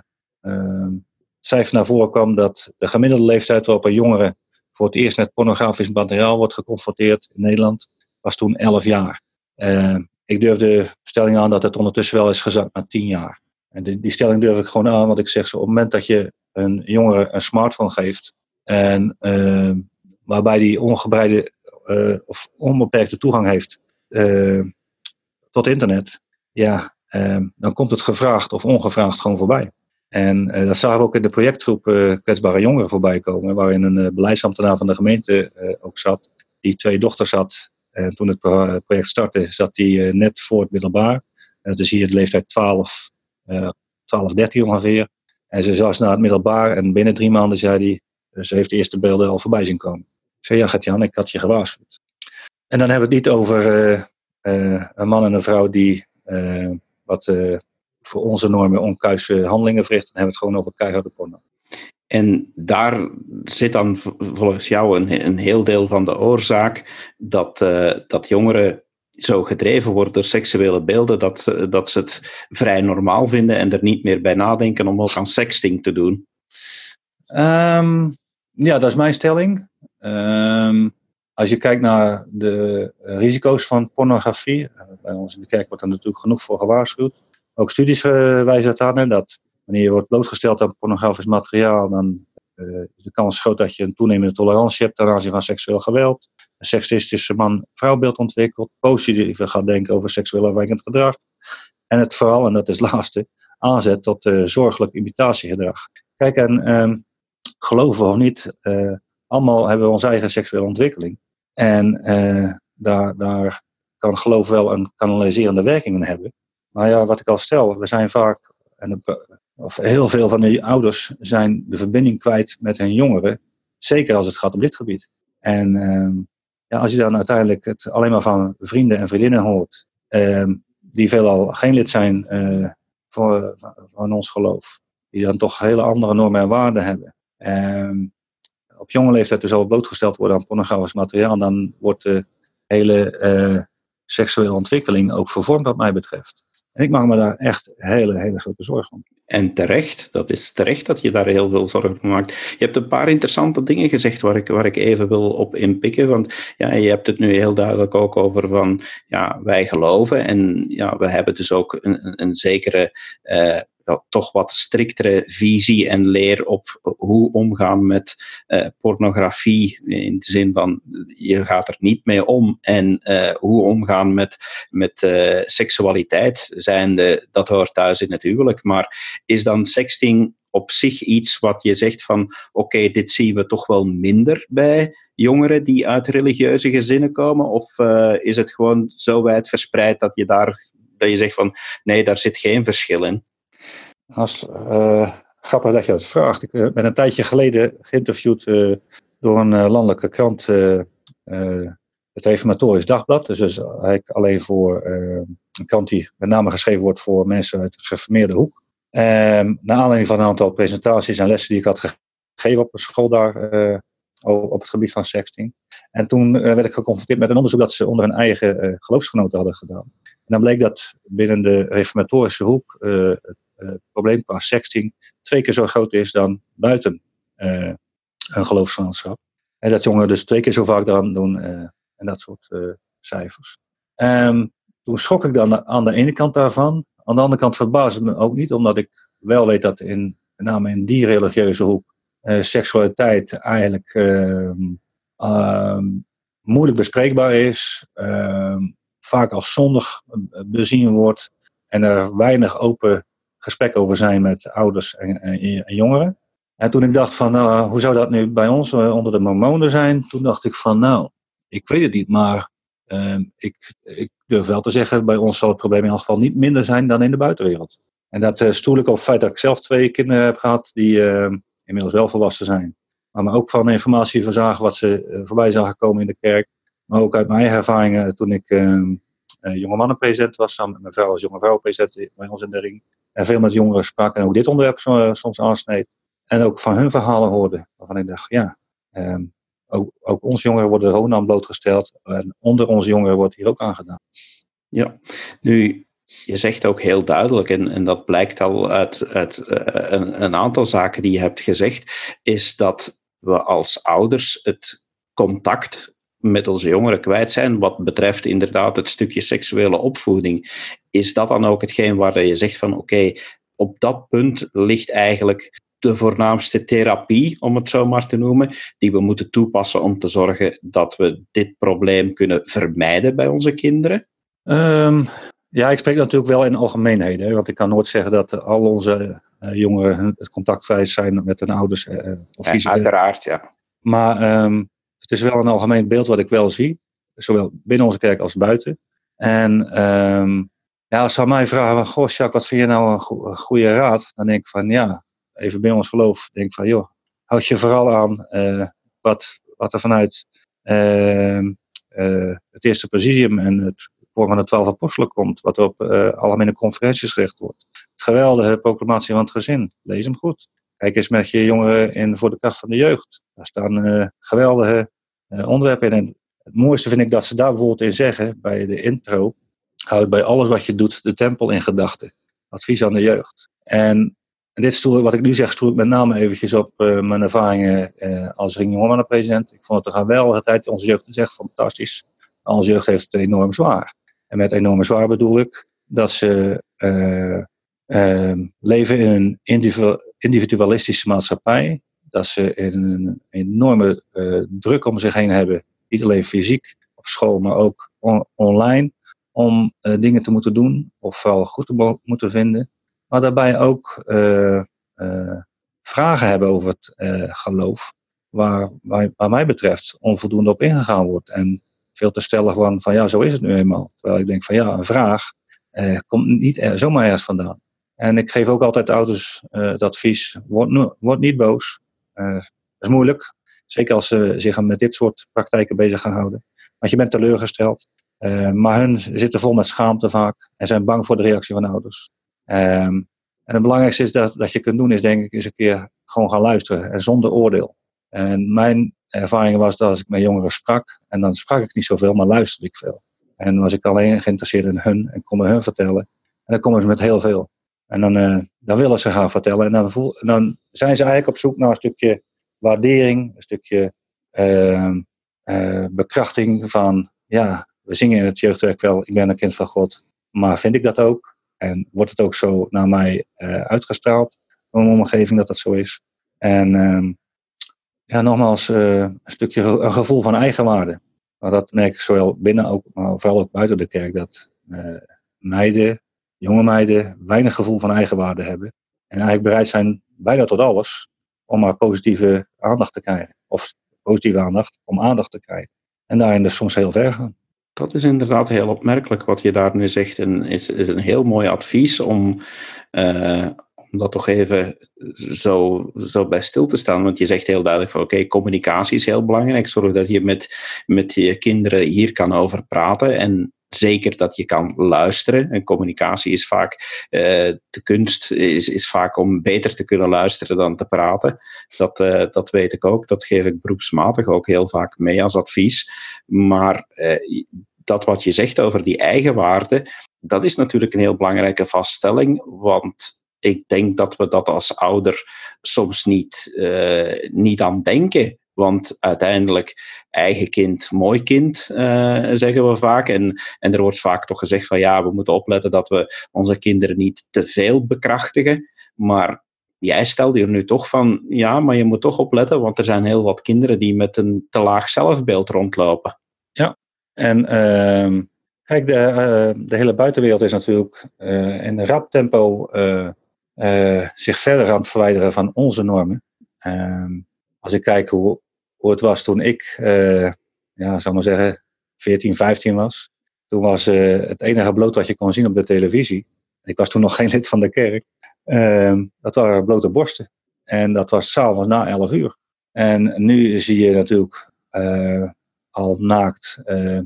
cijfer naar voren kwam dat de gemiddelde leeftijd waarop een jongere voor het eerst met pornografisch materiaal wordt geconfronteerd in Nederland, was toen 11 jaar. Uh, ik durf de stelling aan dat het ondertussen wel is gezakt naar 10 jaar. En die, stelling durf ik gewoon aan, want ik zeg zo, op het moment dat je een jongere een smartphone geeft, en, uh, waarbij die ongebreide uh, of onbeperkte toegang heeft tot internet, ja, dan komt het gevraagd of ongevraagd gewoon voorbij. En uh, dat zagen we ook in de projectgroep uh, Kwetsbare Jongeren voorbij komen, waarin een uh, beleidsambtenaar van de gemeente ook zat, die twee dochters had. En toen het project startte, zat hij net voor het middelbaar. En dat is hier de leeftijd 12, 12, 13 ongeveer. En ze was naar het middelbaar en binnen drie maanden zei hij, ze heeft de eerste beelden al voorbij zien komen. Ik zei, ja Gert-Jan, ik had je gewaarschuwd. En dan hebben we het niet over een man en een vrouw die wat voor onze normen onkuise handelingen verricht, dan hebben we het gewoon over keiharde porno. En daar zit dan volgens jou een, een heel deel van de oorzaak dat, uh, dat jongeren zo gedreven worden door seksuele beelden dat, dat ze het vrij normaal vinden en er niet meer bij nadenken om ook aan sexting te doen. Um, ja, dat is mijn stelling. Um, als je kijkt naar de risico's van pornografie, eh, bij ons in de kerk wordt er natuurlijk genoeg voor gewaarschuwd. Ook studies uh, wijzen het aan, dat wanneer je wordt blootgesteld aan pornografisch materiaal, dan uh, is de kans groot dat je een toenemende tolerantie hebt ten aanzien van seksueel geweld. Een seksistische man-vrouwbeeld ontwikkelt, positiever gaat denken over seksueel afwijkend gedrag. En het vooral, en dat is het laatste, aanzet tot uh, zorgelijk imitatiegedrag. Kijk, en um, geloven of niet, allemaal hebben we onze eigen seksuele ontwikkeling. En daar, daar kan geloof wel een kanaliserende werking in hebben. Maar ja, wat ik al stel, we zijn vaak, en of heel veel van de ouders zijn de verbinding kwijt met hun jongeren. Zeker als het gaat op dit gebied. En uh, ja, als je dan uiteindelijk het alleen maar van vrienden en vriendinnen hoort, uh, die veelal geen lid zijn uh, van, ons geloof, die dan toch hele andere normen en waarden hebben. Uh, op jonge leeftijd dus al blootgesteld worden aan pornografisch materiaal, dan wordt de hele seksuele ontwikkeling ook vervormt wat mij betreft. Ik maak me daar echt hele, hele grote zorgen om. En terecht, dat is terecht dat je daar heel veel zorgen om maakt. Je hebt een paar interessante dingen gezegd waar ik, waar ik even wil op inpikken. Want ja, je hebt het nu heel duidelijk ook over van, ja, wij geloven en ja, we hebben dus ook een, een, zekere uh, wel, toch wat striktere visie en leer op hoe omgaan met uh, pornografie. In de zin van je gaat er niet mee om. En uh, hoe omgaan met, met uh, seksualiteit, zijnde, dat hoort thuis in het huwelijk. Maar is dan sexting op zich iets wat je zegt van oké, dit zien we toch wel minder bij jongeren die uit religieuze gezinnen komen? Of is het gewoon zo wijd verspreid dat je daar dat je zegt van nee, daar zit geen verschil in? Als, uh, grappig dat je dat vraagt. Ik uh, ben een tijdje geleden geïnterviewd uh, door een landelijke krant, het Reformatorisch Dagblad. Dus, dus eigenlijk alleen voor een krant die met name geschreven wordt voor mensen uit de geformeerde hoek. Um, naar aanleiding van een aantal presentaties en lessen die ik had gegeven op een school daar op het gebied van sexting. En toen werd ik geconfronteerd met een onderzoek dat ze onder hun eigen geloofsgenoten hadden gedaan. En dan bleek dat binnen de reformatorische hoek het uh, probleem qua sexting twee keer zo groot is dan buiten uh, een geloofsgenootschap. En dat jongeren dus twee keer zo vaak eraan doen uh, en dat soort cijfers. Um, toen schrok ik dan aan de ene kant daarvan. Aan de andere kant verbaasde het me ook niet, omdat ik wel weet dat in, met name in die religieuze hoek seksualiteit eigenlijk ehm, moeilijk bespreekbaar is, vaak als zondig bezien wordt en er weinig open gesprek over zijn met ouders en, en, jongeren. En toen ik dacht van, nou, hoe zou dat nu bij ons uh, onder de mormonen zijn? Toen dacht ik van, nou, ik weet het niet, maar uh, ik, ik durf wel te zeggen, bij ons zal het probleem in elk geval niet minder zijn dan in de buitenwereld. En dat uh, stoel ik op het feit dat ik zelf twee kinderen heb gehad die ehm, inmiddels wel volwassen zijn. Maar me ook van informatie verzagen wat ze eh, voorbij zagen komen in de kerk. Maar ook uit mijn ervaringen toen ik ehm, jonge mannenpresident was, samen met mijn vrouw als jonge vrouwenpresident bij ons in de ring en veel met jongeren sprak en ook dit onderwerp soms aansneed. En ook van hun verhalen hoorde, waarvan ik dacht, ja, um, ook, ook onze jongeren worden er aan blootgesteld. En onder onze jongeren wordt hier ook aan gedaan. Ja, nu, je zegt ook heel duidelijk, en, en dat blijkt al uit, uit uh, een, een aantal zaken die je hebt gezegd, is dat we als ouders het contact met onze jongeren kwijt zijn wat betreft inderdaad het stukje seksuele opvoeding. Is dat dan ook hetgeen waar je zegt van oké, okay, op dat punt ligt eigenlijk de voornaamste therapie, om het zo maar te noemen, die we moeten toepassen om te zorgen dat we dit probleem kunnen vermijden bij onze kinderen? Um, ja, ik spreek natuurlijk wel in algemeenheden, want ik kan nooit zeggen dat al onze uh, jongeren het contactvrij zijn met hun ouders. Uh, of ja, uiteraard, ja. Maar um, het is wel een algemeen beeld wat ik wel zie, zowel binnen onze kerk als buiten. En um, ja, als ze aan mij vragen, goh Jacques, wat vind je nou een, go een goede raad? Dan denk ik van ja, even binnen ons geloof, denk van joh, houd je vooral aan uh, wat, wat er vanuit uh, uh, het eerste presidium en het voor van de twaalf apostelen komt, wat op uh, algemene conferenties gericht wordt. Het geweldige proclamatie van het gezin, lees hem goed. Kijk eens met je jongeren in voor de kracht van de jeugd. Daar staan geweldige onderwerpen in. En het mooiste vind ik dat ze daar bijvoorbeeld in zeggen, bij de intro, houd bij alles wat je doet de tempel in gedachten. Advies aan de jeugd. En, dit stoel, wat ik nu zeg, stoel ik met name eventjes op uh, mijn ervaringen uh, als ring-jongerenpresident. Ik vond het een geweldige tijd. Onze jeugd is echt fantastisch. Onze jeugd heeft het enorm zwaar. En met enorm zwaar bedoel ik dat ze leven in een individualistische maatschappij. Dat ze een enorme druk om zich heen hebben. Niet alleen fysiek op school, maar ook on online. Om uh, dingen te moeten doen, ofwel goed te moeten vinden. Maar daarbij ook uh, vragen hebben over het geloof. Waar, waar, mij betreft onvoldoende op ingegaan wordt. En veel te stellen van, van ja, zo is het nu eenmaal. Terwijl ik denk van ja, een vraag komt niet zomaar ergens vandaan. En ik geef ook altijd ouders het advies, word, word niet boos. Dat is moeilijk, zeker als ze zich met dit soort praktijken bezig gaan houden. Want je bent teleurgesteld. Uh, maar hun zitten vol met schaamte vaak en zijn bang voor de reactie van ouders. Um, en het belangrijkste is dat, dat je kunt doen, is denk ik eens een keer gewoon gaan luisteren en zonder oordeel. En mijn ervaring was dat als ik met jongeren sprak, en dan sprak ik niet zoveel, maar luisterde ik veel. En was ik alleen geïnteresseerd in hun en kon hun vertellen. En dan komen ze met heel veel. En dan, uh, dan willen ze gaan vertellen. En dan, voel, dan zijn ze eigenlijk op zoek naar een stukje waardering, een stukje uh, bekrachting van, ja, we zingen in het jeugdwerk wel, ik ben een kind van God, maar vind ik dat ook? En wordt het ook zo naar mij uitgestraald, in mijn omgeving, dat dat zo is? En ehm, ja, nogmaals, een stukje een gevoel van eigenwaarde. Maar dat merk ik zowel binnen, ook, maar vooral ook buiten de kerk, dat meiden jonge meiden weinig gevoel van eigenwaarde hebben. En eigenlijk bereid zijn bijna tot alles om maar positieve aandacht te krijgen. Of positieve aandacht om aandacht te krijgen. En daarin dus soms heel ver gaan. Dat is inderdaad heel opmerkelijk wat je daar nu zegt. En is, is een heel mooi advies om, uh, om dat toch even zo, zo bij stil te staan. Want je zegt heel duidelijk van oké, communicatie is heel belangrijk. Zorg dat je met, met je kinderen hier kan over praten. En zeker dat je kan luisteren. En communicatie is vaak, uh, de kunst is, is vaak om beter te kunnen luisteren dan te praten. Dat, uh, dat weet ik ook. Dat geef ik beroepsmatig ook heel vaak mee als advies. Maar uh, dat wat je zegt over die eigenwaarde, dat is natuurlijk een heel belangrijke vaststelling. Want ik denk dat we dat als ouder soms niet, niet aan denken. Want uiteindelijk, eigen kind, mooi kind, uh, zeggen we vaak. En, en er wordt vaak toch gezegd van ja, we moeten opletten dat we onze kinderen niet te veel bekrachtigen. Maar jij stelde hier nu toch van ja, maar je moet toch opletten, want er zijn heel wat kinderen die met een te laag zelfbeeld rondlopen. Ja, en uh, kijk, de, uh, de hele buitenwereld is natuurlijk uh, in rap tempo zich verder aan het verwijderen van onze normen. Ehm, als ik kijk hoe, hoe het was toen ik, uh, ja, zou maar zeggen, 14, 15 was. Toen was uh, het enige bloot wat je kon zien op de televisie. Ik was toen nog geen lid van de kerk. Uh, dat waren blote borsten. En dat was s'avonds na 11 uur. En nu zie je natuurlijk uh, al naakt,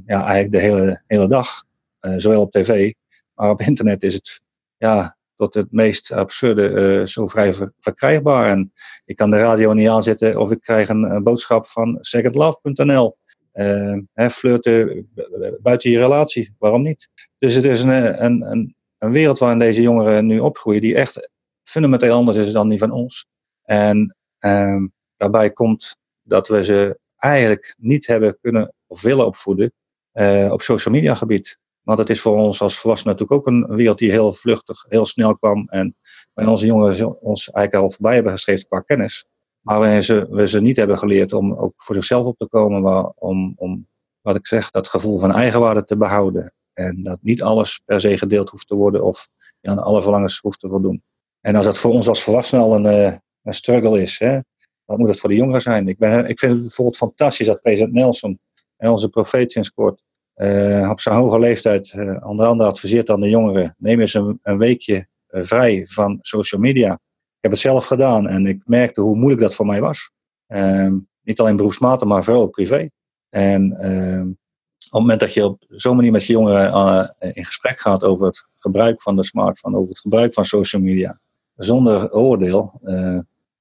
ja, eigenlijk de hele, hele dag. zowel op tv, maar op internet is het ja, tot het meest absurde uh, zo vrij verkrijgbaar. En ik kan de radio niet aanzetten of ik krijg een, boodschap van secondlove.nl. Eh, flirten buiten je relatie, waarom niet? Dus het is een, een, een, een wereld waarin deze jongeren nu opgroeien die echt fundamenteel anders is dan die van ons. En uh, daarbij komt dat we ze eigenlijk niet hebben kunnen of willen opvoeden op social media gebied. Want het is voor ons als volwassenen natuurlijk ook een wereld die heel vluchtig, heel snel kwam. En waarin onze jongeren ons eigenlijk al voorbij hebben geschreven qua kennis. Maar waarin ze, we ze niet hebben geleerd om ook voor zichzelf op te komen. Maar om, om, wat ik zeg, dat gevoel van eigenwaarde te behouden. En dat niet alles per se gedeeld hoeft te worden of aan alle verlangens hoeft te voldoen. En als dat voor ons als volwassenen al een, eh, een struggle is, hè, wat moet het voor de jongeren zijn? Ik, ben, ik vind het bijvoorbeeld fantastisch dat president Nelson en onze profeet sinds kort uh, op zijn hoge leeftijd uh, onder andere adviseert aan de jongeren: neem eens een, een weekje uh, vrij van social media. Ik heb het zelf gedaan en ik merkte hoe moeilijk dat voor mij was. Ehm, niet alleen beroepsmatig, maar vooral privé. En ehm, op het moment dat je op zo'n manier met je jongeren in gesprek gaat over het gebruik van de smartphone, over het gebruik van social media, zonder oordeel,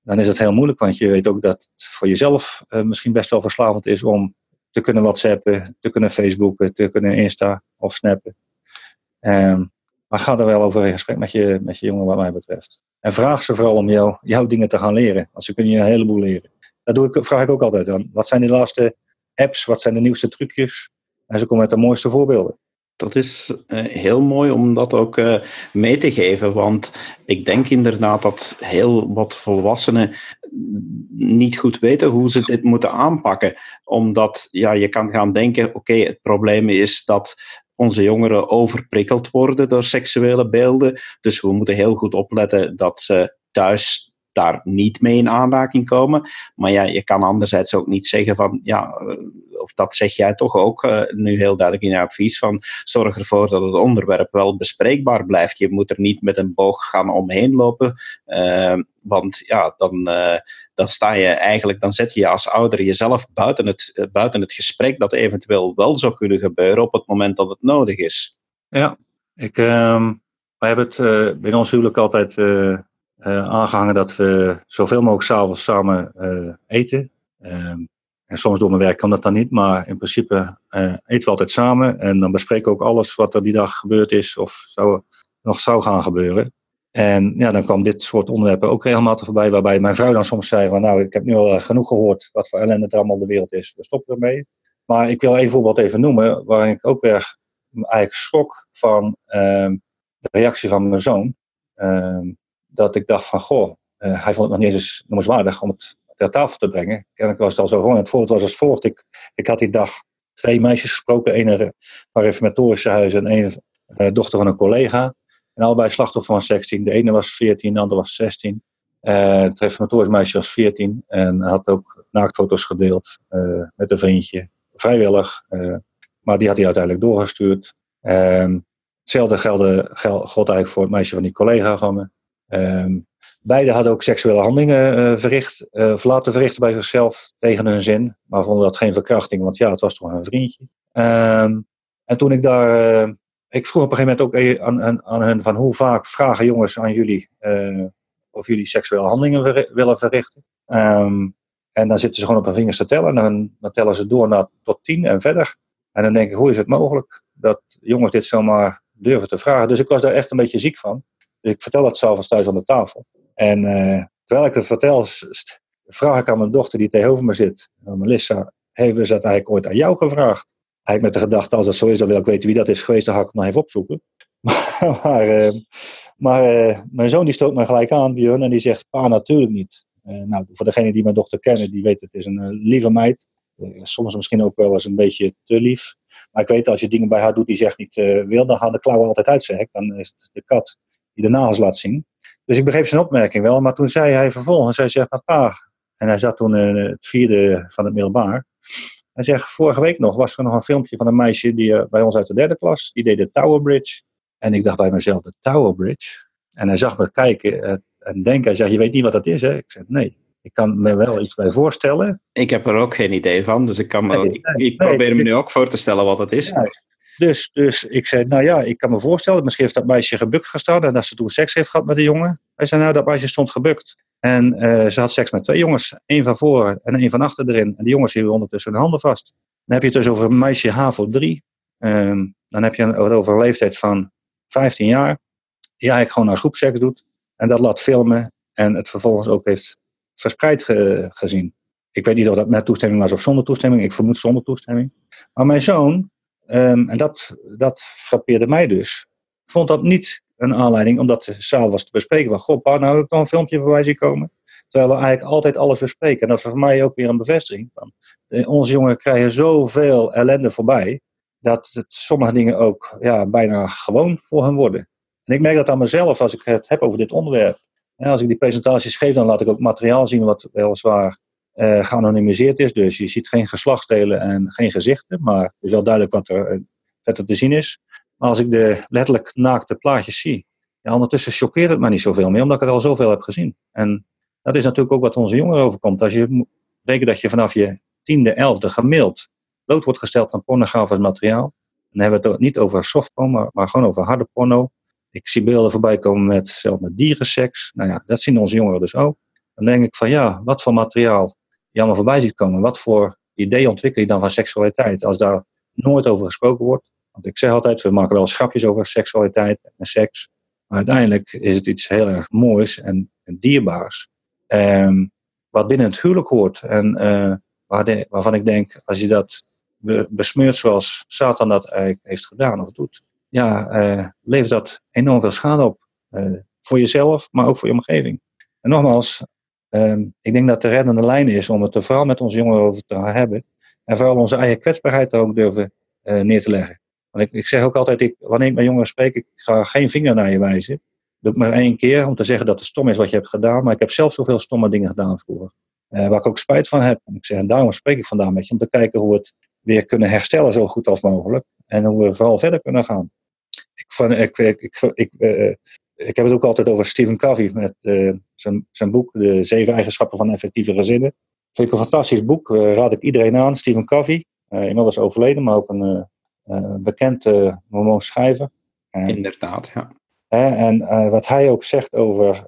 dan is het heel moeilijk. Want je weet ook dat het voor jezelf misschien best wel verslavend is om te kunnen whatsappen, te kunnen facebooken, te kunnen insta of snappen. Um, maar ga er wel over in gesprek met je, met je jongen wat mij betreft. En vraag ze vooral om jou, jouw dingen te gaan leren. Want ze kunnen je een heleboel leren. Dat doe ik, vraag ik ook altijd aan. Wat zijn de laatste apps? Wat zijn de nieuwste trucjes? En ze komen met de mooiste voorbeelden. Dat is uh, heel mooi om dat ook uh, mee te geven, want ik denk inderdaad dat heel wat volwassenen niet goed weten hoe ze dit moeten aanpakken. Omdat ja, je kan gaan denken, oké, het probleem is dat onze jongeren overprikkeld worden door seksuele beelden, dus we moeten heel goed opletten dat ze thuis daar niet mee in aanraking komen. Maar ja, je kan anderzijds ook niet zeggen van, ja, eh, of dat zeg jij toch ook uh, nu heel duidelijk in je advies, van zorg ervoor dat het onderwerp wel bespreekbaar blijft. Je moet er niet met een boog gaan omheen lopen, uh, want ja, dan, dan sta je eigenlijk, dan zet je als ouder jezelf buiten het, buiten het gesprek dat eventueel wel zou kunnen gebeuren op het moment dat het nodig is. Ja, ik, uh, wij hebben het binnen ons huwelijk altijd aangehangen dat we zoveel mogelijk s'avonds samen eten. Ehm, En soms door mijn werk kan dat dan niet, maar in principe eten we altijd samen. En dan bespreken we ook alles wat er die dag gebeurd is of zou, nog zou gaan gebeuren. En ja, dan kwam dit soort onderwerpen ook regelmatig voorbij, waarbij mijn vrouw dan soms zei van nou, ik heb nu al genoeg gehoord wat voor ellende er allemaal de wereld is. We stoppen ermee. Maar ik wil een voorbeeld even noemen, waarin ik ook weer eigenlijk schrok van ehm, de reactie van mijn zoon. Ehm, dat ik dacht van, goh, uh, hij vond het nog niet eens noemenswaardig om het ter tafel te brengen. Kennelijk was het al zo gewoon. Het voorbeeld was als volgt. Ik, ik had die dag twee meisjes gesproken. Een van reformatorische huizen en een uh, dochter van een collega. En allebei slachtoffer van 16. De ene was 14, de andere was 16. Uh, het reformatorisch meisje was 14 en had ook naaktfoto's gedeeld met een vriendje. Vrijwillig, maar die had hij uiteindelijk doorgestuurd. Um, hetzelfde geldde, geld, God eigenlijk voor het meisje van die collega van me. Um, beiden hadden ook seksuele handelingen verricht, of laten verrichten bij zichzelf tegen hun zin. Maar vonden dat geen verkrachting, want ja, het was toch een vriendje. Um, en toen ik daar ik vroeg op een gegeven moment ook aan, aan, aan hen van hoe vaak vragen jongens aan jullie uh, of jullie seksuele handelingen willen verrichten. Um, en dan zitten ze gewoon op hun vingers te tellen en dan, dan tellen ze door naar tot tien en verder. En dan denk ik, hoe is het mogelijk dat jongens dit zomaar durven te vragen? Dus ik was daar echt een beetje ziek van. Ik vertel dat s'avonds thuis aan de tafel. En uh, terwijl ik het vertel, vraag ik aan mijn dochter die tegenover me zit, Melissa, hebben ze dat eigenlijk ooit aan jou gevraagd? Eigenlijk met de gedachte, als dat zo is, dan wil ik weten wie dat is geweest, dan ga ik het maar even opzoeken. maar uh, maar mijn zoon die stoot me gelijk aan, Björn, en die zegt, pa, natuurlijk niet. Nou, voor degenen die mijn dochter kennen, die weten, het is een lieve meid. soms misschien ook wel eens een beetje te lief. Maar ik weet, als je dingen bij haar doet die zegt niet wil, dan gaan de klauwen altijd uit hek. Dan is het de kat die de nagels laat zien. Dus ik begreep zijn opmerking wel. Maar toen zei hij vervolgens, hij zegt, pa, en hij zat toen in het vierde van het middelbaar. Hij zegt, vorige week nog was er nog een filmpje van een meisje die, uh, bij ons uit de derde klas. Die deed de Tower Bridge. En ik dacht bij mezelf, de Tower Bridge? En hij zag me kijken uh, en denken. Hij zei, je weet niet wat dat is, hè? Ik zei, nee. Ik kan me wel iets bij voorstellen. Ik heb er ook geen idee van. Dus ik, kan me, nee, ik, nee, ik, probeer nee, me nu ook voor te stellen wat het is. Dus, dus ik zei, nou ja, ik kan me voorstellen. Misschien heeft dat meisje gebukt gestaan. En dat ze toen seks heeft gehad met de jongen. Hij zei, nou, dat meisje stond gebukt. En uh, ze had seks met twee jongens. één van voren en één van achter erin. En die jongens hielden ondertussen hun handen vast. Dan heb je het dus over een meisje HAVO 3. Um, dan heb je het over een leeftijd van 15 jaar. Die eigenlijk gewoon naar groepseks doet. En dat laat filmen. En het vervolgens ook heeft verspreid ge gezien. Ik weet niet of dat met toestemming was of zonder toestemming. Ik vermoed zonder toestemming. Maar mijn zoon, um, en dat, dat frappeerde mij dus, vond dat niet een aanleiding om dat s'avonds te bespreken. Van, goh, nou heb ik dan een filmpje voorbij zien komen. Terwijl we eigenlijk altijd alles bespreken. En dat is voor mij ook weer een bevestiging. Van, onze jongeren krijgen zoveel ellende voorbij. Dat het sommige dingen ook ja, bijna gewoon voor hen worden. En ik merk dat aan mezelf als ik het heb over dit onderwerp. Ja, als ik die presentaties geef, dan laat ik ook materiaal zien wat weliswaar uh, geanonimiseerd is. Dus je ziet geen geslachtsdelen en geen gezichten. Maar het is wel duidelijk wat er verder te zien is. Maar als ik de letterlijk naakte plaatjes zie, ja, ondertussen choqueert het mij niet zoveel meer, omdat ik het al zoveel heb gezien. En dat is natuurlijk ook wat onze jongeren overkomt. Als je rekent dat je vanaf je tiende, elfde gemiddeld bloot wordt gesteld aan pornografisch materiaal, dan hebben we het niet over softporno, maar, maar gewoon over harde porno. Ik zie beelden voorbij komen met, zelfs met dierenseks. Nou ja, dat zien onze jongeren dus ook. Dan denk ik van ja, wat voor materiaal je voorbij ziet komen. Wat voor idee ontwikkel je dan van seksualiteit als daar nooit over gesproken wordt? Want ik zeg altijd, we maken wel schapjes over seksualiteit en seks. Maar uiteindelijk is het iets heel erg moois en, dierbaars. Um, wat binnen het huwelijk hoort. En de, waarvan ik denk, als je dat besmeurt zoals Satan dat eigenlijk heeft gedaan of doet. Ja, uh, levert dat enorm veel schade op. Uh, voor jezelf, maar ook voor je omgeving. En nogmaals, um, ik denk dat de reddende lijn is om het er vooral met onze jongeren over te hebben. En vooral onze eigen kwetsbaarheid er ook durven neer te leggen. Want ik, ik zeg ook altijd, ik, wanneer ik met jongeren spreek, ik ga geen vinger naar je wijzen. Doe ik maar één keer om te zeggen dat het stom is wat je hebt gedaan. Maar ik heb zelf zoveel stomme dingen gedaan vroeger. Uh, waar ik ook spijt van heb. En ik zeg, daarom spreek ik vandaag met je. Om te kijken hoe we het weer kunnen herstellen zo goed als mogelijk. En hoe we vooral verder kunnen gaan. Ik, ik, ik, ik, uh, ik heb het ook altijd over Stephen Covey. Met uh, zijn, zijn boek, De Zeven Eigenschappen van Effectieve Gezinnen. Vind ik een fantastisch boek. raad ik iedereen aan. Stephen Covey. inmiddels overleden, maar ook een bekend Mormoons schrijver. Inderdaad, ja. en wat hij ook zegt over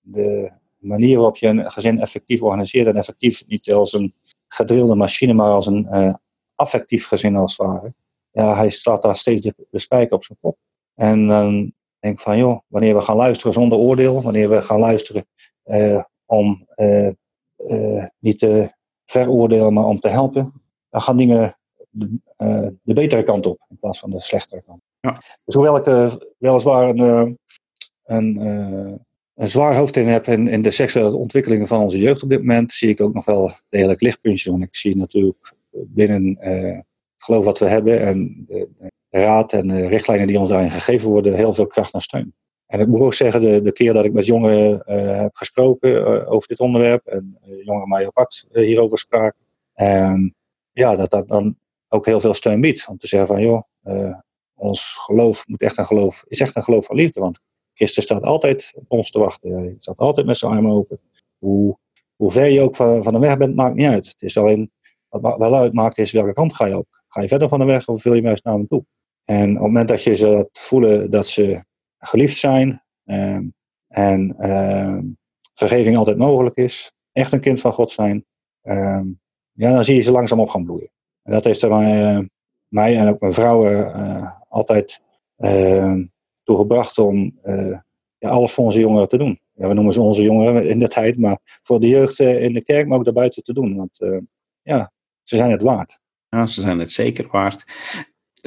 de manier waarop je een gezin effectief organiseert en effectief niet als een gedrilde machine, maar als een affectief gezin als het ware. Ja, hij staat daar steeds de, de spijker op zijn kop. En dan denk van, joh, wanneer we gaan luisteren zonder oordeel, wanneer we gaan luisteren om niet te veroordelen, maar om te helpen, dan gaan dingen de, de, betere kant op in plaats van de slechtere kant. Ja. Dus hoewel ik weliswaar een, een, een zwaar hoofd in heb in, in de seksuele ontwikkelingen van onze jeugd op dit moment, zie ik ook nog wel degelijk lichtpuntjes. Want ik zie natuurlijk binnen het geloof wat we hebben en de, de, raad en richtlijnen die ons daarin gegeven worden, heel veel kracht en steun. En ik moet ook zeggen, de, de keer dat ik met jongeren uh, heb gesproken uh, over dit onderwerp en jongeren mij apart hierover spraken, ehm, ja, dat dat dan ook heel veel steun biedt. Om te zeggen van, joh, ons geloof moet echt een geloof, is echt een geloof van liefde. Want Christus staat altijd op ons te wachten. Hij staat altijd met zijn armen open. Hoe, hoe ver je ook van, van de weg bent, maakt niet uit. Het is alleen, wat wel uitmaakt is welke kant ga je op. Ga je verder van de weg of wil je juist naar hem toe? En op het moment dat je ze voelen dat ze geliefd zijn ehm, en ehm, vergeving altijd mogelijk is, echt een kind van God zijn, ehm, ja, dan zie je ze langzaam op gaan bloeien. En dat heeft er mij, en ook mijn vrouw uh, altijd toegebracht om uh, ja, alles voor onze jongeren te doen. Ja, we noemen ze onze jongeren in de tijd, maar voor de jeugd in de kerk, maar ook daarbuiten te doen. Want ja, ze zijn het waard. Ja, ze zijn het zeker waard.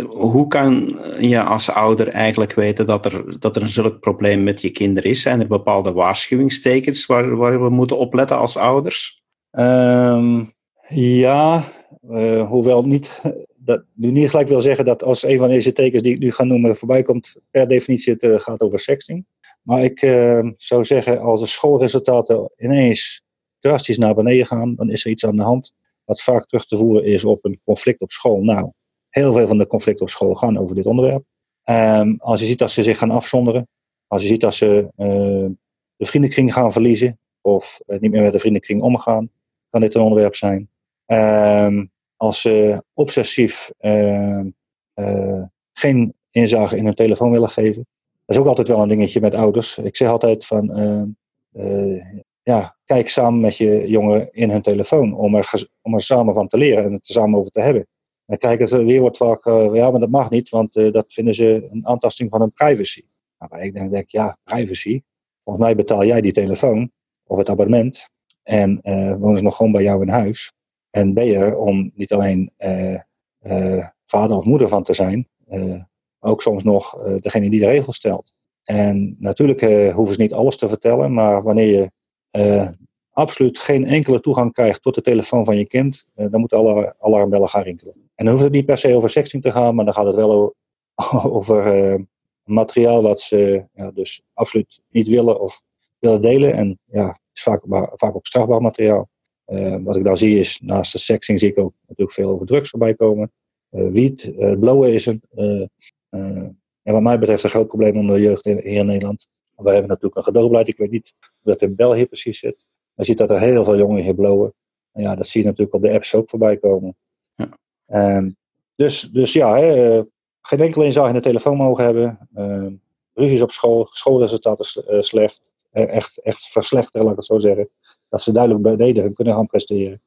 Hoe kan je als ouder eigenlijk weten dat er, dat er een zulk probleem met je kinderen is? Zijn er bepaalde waarschuwingstekens waar, waar we moeten opletten als ouders? Um, ja, uh, hoewel niet dat nu niet gelijk wil zeggen dat als een van deze tekens die ik nu ga noemen voorbij komt, per definitie het uh, gaat over sexting. Maar ik uh, zou zeggen, als de schoolresultaten ineens drastisch naar beneden gaan, dan is er iets aan de hand wat vaak terug te voeren is op een conflict op school. Nou, heel veel van de conflicten op school gaan over dit onderwerp. Um, als je ziet dat ze zich gaan afzonderen, als je ziet dat ze uh, de vriendenkring gaan verliezen of niet meer met de vriendenkring omgaan, kan dit een onderwerp zijn. Um, als ze obsessief uh, uh, geen inzage in hun telefoon willen geven. Dat is ook altijd wel een dingetje met ouders. Ik zeg altijd van, ja, kijk samen met je jongen in hun telefoon om er, om er samen van te leren en het er samen over te hebben. En kijk, het weer wordt vaak, ja, maar dat mag niet, want dat vinden ze een aantasting van hun privacy. Nou, maar ik denk, denk, ja, privacy. Volgens mij betaal jij die telefoon of het abonnement en wonen ze nog gewoon bij jou in huis. En ben je om niet alleen vader of moeder van te zijn, ook soms nog degene die de regels stelt. En natuurlijk hoeven ze niet alles te vertellen, maar wanneer je absoluut geen enkele toegang krijgt tot de telefoon van je kind, dan moeten alle alarmbellen gaan rinkelen. En dan hoeft het niet per se over sexting te gaan, maar dan gaat het wel over materiaal wat ze ja, dus absoluut niet willen of willen delen. En ja, het is vaak, vaak ook strafbaar materiaal. Uh, wat ik dan zie is, naast de sexing zie ik ook natuurlijk veel over drugs voorbij komen. Uh, wiet, blowen is een, en wat mij betreft een groot probleem onder de jeugd hier in Nederland. Wij hebben natuurlijk een gedoogbeleid, ik weet niet hoe dat in België precies zit. Je ziet dat er heel veel jongeren hier blowen. En ja, dat zie je natuurlijk op de apps ook voorbij komen. Um, dus, dus ja, hè, geen enkele inzage in de telefoon mogen hebben. Uh, ruzies op school, schoolresultaten slecht. echt, echt verslechteren, laat ik het zo zeggen dat ze duidelijk beneden hun kunnen gaan presteren.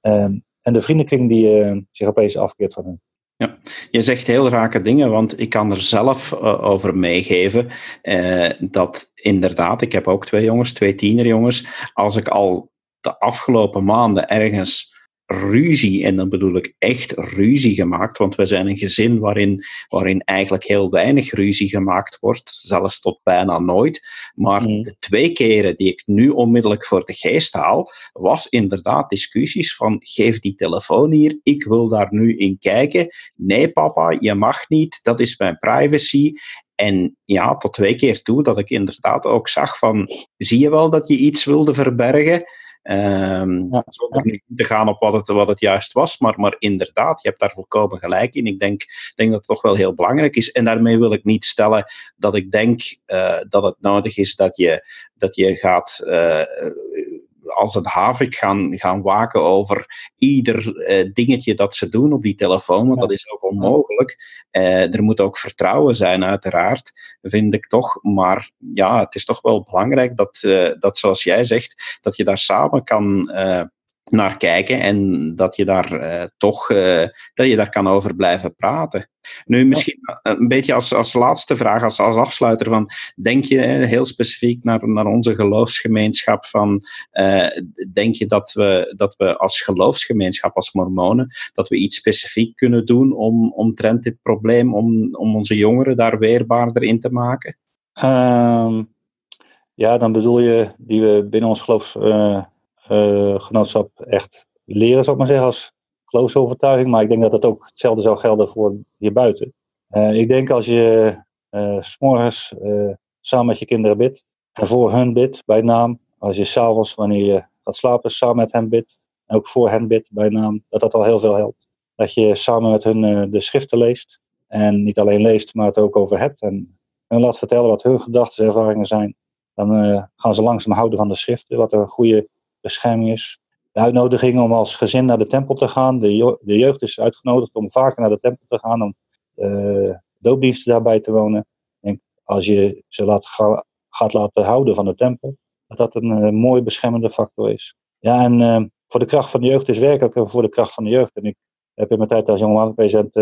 Um, en de vriendenkring die uh, zich opeens afkeert van hen. Ja, je zegt heel rake dingen, want ik kan er zelf over meegeven dat inderdaad, ik heb ook twee jongens, twee tienerjongens, als ik al de afgelopen maanden ergens ruzie, en dan bedoel ik echt ruzie gemaakt, want we zijn een gezin waarin, waarin eigenlijk heel weinig ruzie gemaakt wordt, zelfs tot bijna nooit. Maar mm. de twee keren die ik nu onmiddellijk voor de geest haal, was inderdaad discussies van geef die telefoon hier, ik wil daar nu in kijken. Nee papa, je mag niet, dat is mijn privacy. En ja, tot twee keer toe dat ik inderdaad ook zag van, zie je wel dat je iets wilde verbergen? Um, ja. Zonder te gaan op wat het, wat het juist was, maar, maar inderdaad, je hebt daar volkomen gelijk in. Ik denk, denk dat het toch wel heel belangrijk is. En daarmee wil ik niet stellen dat ik denk uh, dat het nodig is dat je, dat je gaat uh, als een havik gaan, gaan waken over ieder uh, dingetje dat ze doen op die telefoon, want dat is ook onmogelijk. Uh, er moet ook vertrouwen zijn, uiteraard, vind ik toch. Maar ja, het is toch wel belangrijk dat, uh, dat zoals jij zegt, dat je daar samen kan naar kijken en dat je daar uh, toch uh, dat je daar kan over blijven praten. Nu, misschien een beetje als, als laatste vraag, als, als afsluiter van, denk je heel specifiek naar, naar onze geloofsgemeenschap van, uh, denk je dat we, dat we als geloofsgemeenschap, als mormonen, dat we iets specifiek kunnen doen om, omtrent dit probleem, om, om onze jongeren daar weerbaarder in te maken? Um, ja, dan bedoel je die we binnen ons geloofsgenootschap uh, uh, echt leren, zou ik maar zeggen, als geloofsovertuiging. Maar ik denk dat dat ook hetzelfde zou gelden voor hierbuiten. Uh, ik denk als je uh, s'morgens samen met je kinderen bidt en voor hun bidt bij naam. Als je s'avonds wanneer je gaat slapen samen met hen bidt en ook voor hen bidt bij naam. Dat dat al heel veel helpt. Dat je samen met hun de schriften leest. En niet alleen leest, maar het ook over hebt. En hun laat vertellen wat hun gedachten en ervaringen zijn. Dan gaan ze langzaam houden van de schriften. Wat een goede bescherming is de uitnodiging om als gezin naar de tempel te gaan. De, de jeugd is uitgenodigd om vaker naar de tempel te gaan, om uh, doopdiensten daarbij te wonen. En als je ze laat, ga, gaat laten houden van de tempel, dat dat een uh, mooi beschermende factor is. Ja, en uh, voor de kracht van de jeugd is werkelijk voor de kracht van de jeugd. En ik heb in mijn tijd als jongerenpresident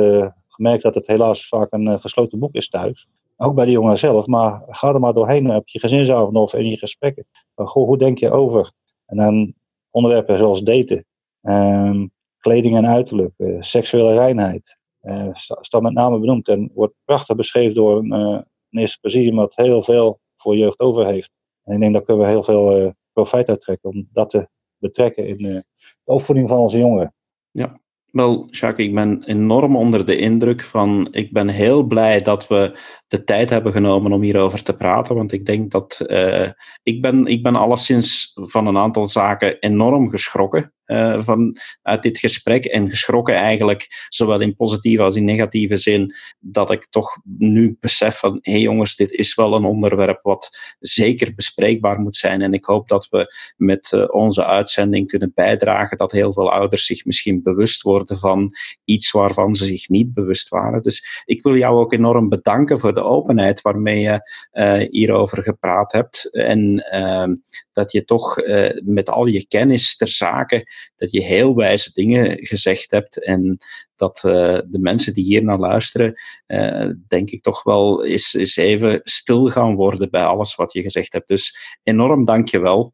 gemerkt dat het helaas vaak een gesloten boek is thuis. Ook bij de jongeren zelf, maar ga er maar doorheen op je gezinsavond of in je gesprekken. Goh, hoe denk je over? En dan onderwerpen zoals daten, um, kleding en uiterlijk, uh, seksuele reinheid. Uh, staat met name benoemd en wordt prachtig beschreven door een uh, minister Presidium dat heel veel voor jeugd over heeft. En ik denk dat we heel veel profijt uit trekken om dat te betrekken in de opvoeding van onze jongeren. Ja, wel, Jacques, ik ben enorm onder de indruk van. Ik ben heel blij dat we de tijd hebben genomen om hierover te praten. Want ik denk dat. Uh, ik, ben, ik ben alleszins van een aantal zaken enorm geschrokken uh, van, uit dit gesprek. En geschrokken eigenlijk, zowel in positieve als in negatieve zin, dat ik toch nu besef van. hé hey jongens, dit is wel een onderwerp wat zeker bespreekbaar moet zijn. En ik hoop dat we met uh, onze uitzending kunnen bijdragen dat heel veel ouders zich misschien bewust worden van iets waarvan ze zich niet bewust waren. Dus ik wil jou ook enorm bedanken voor de openheid waarmee je uh, hierover gepraat hebt. En uh, dat je toch uh, met al je kennis ter zake, dat je heel wijze dingen gezegd hebt. En dat de mensen die hier naar luisteren, denk ik toch wel eens, even stil gaan worden bij alles wat je gezegd hebt. Dus enorm dank je wel.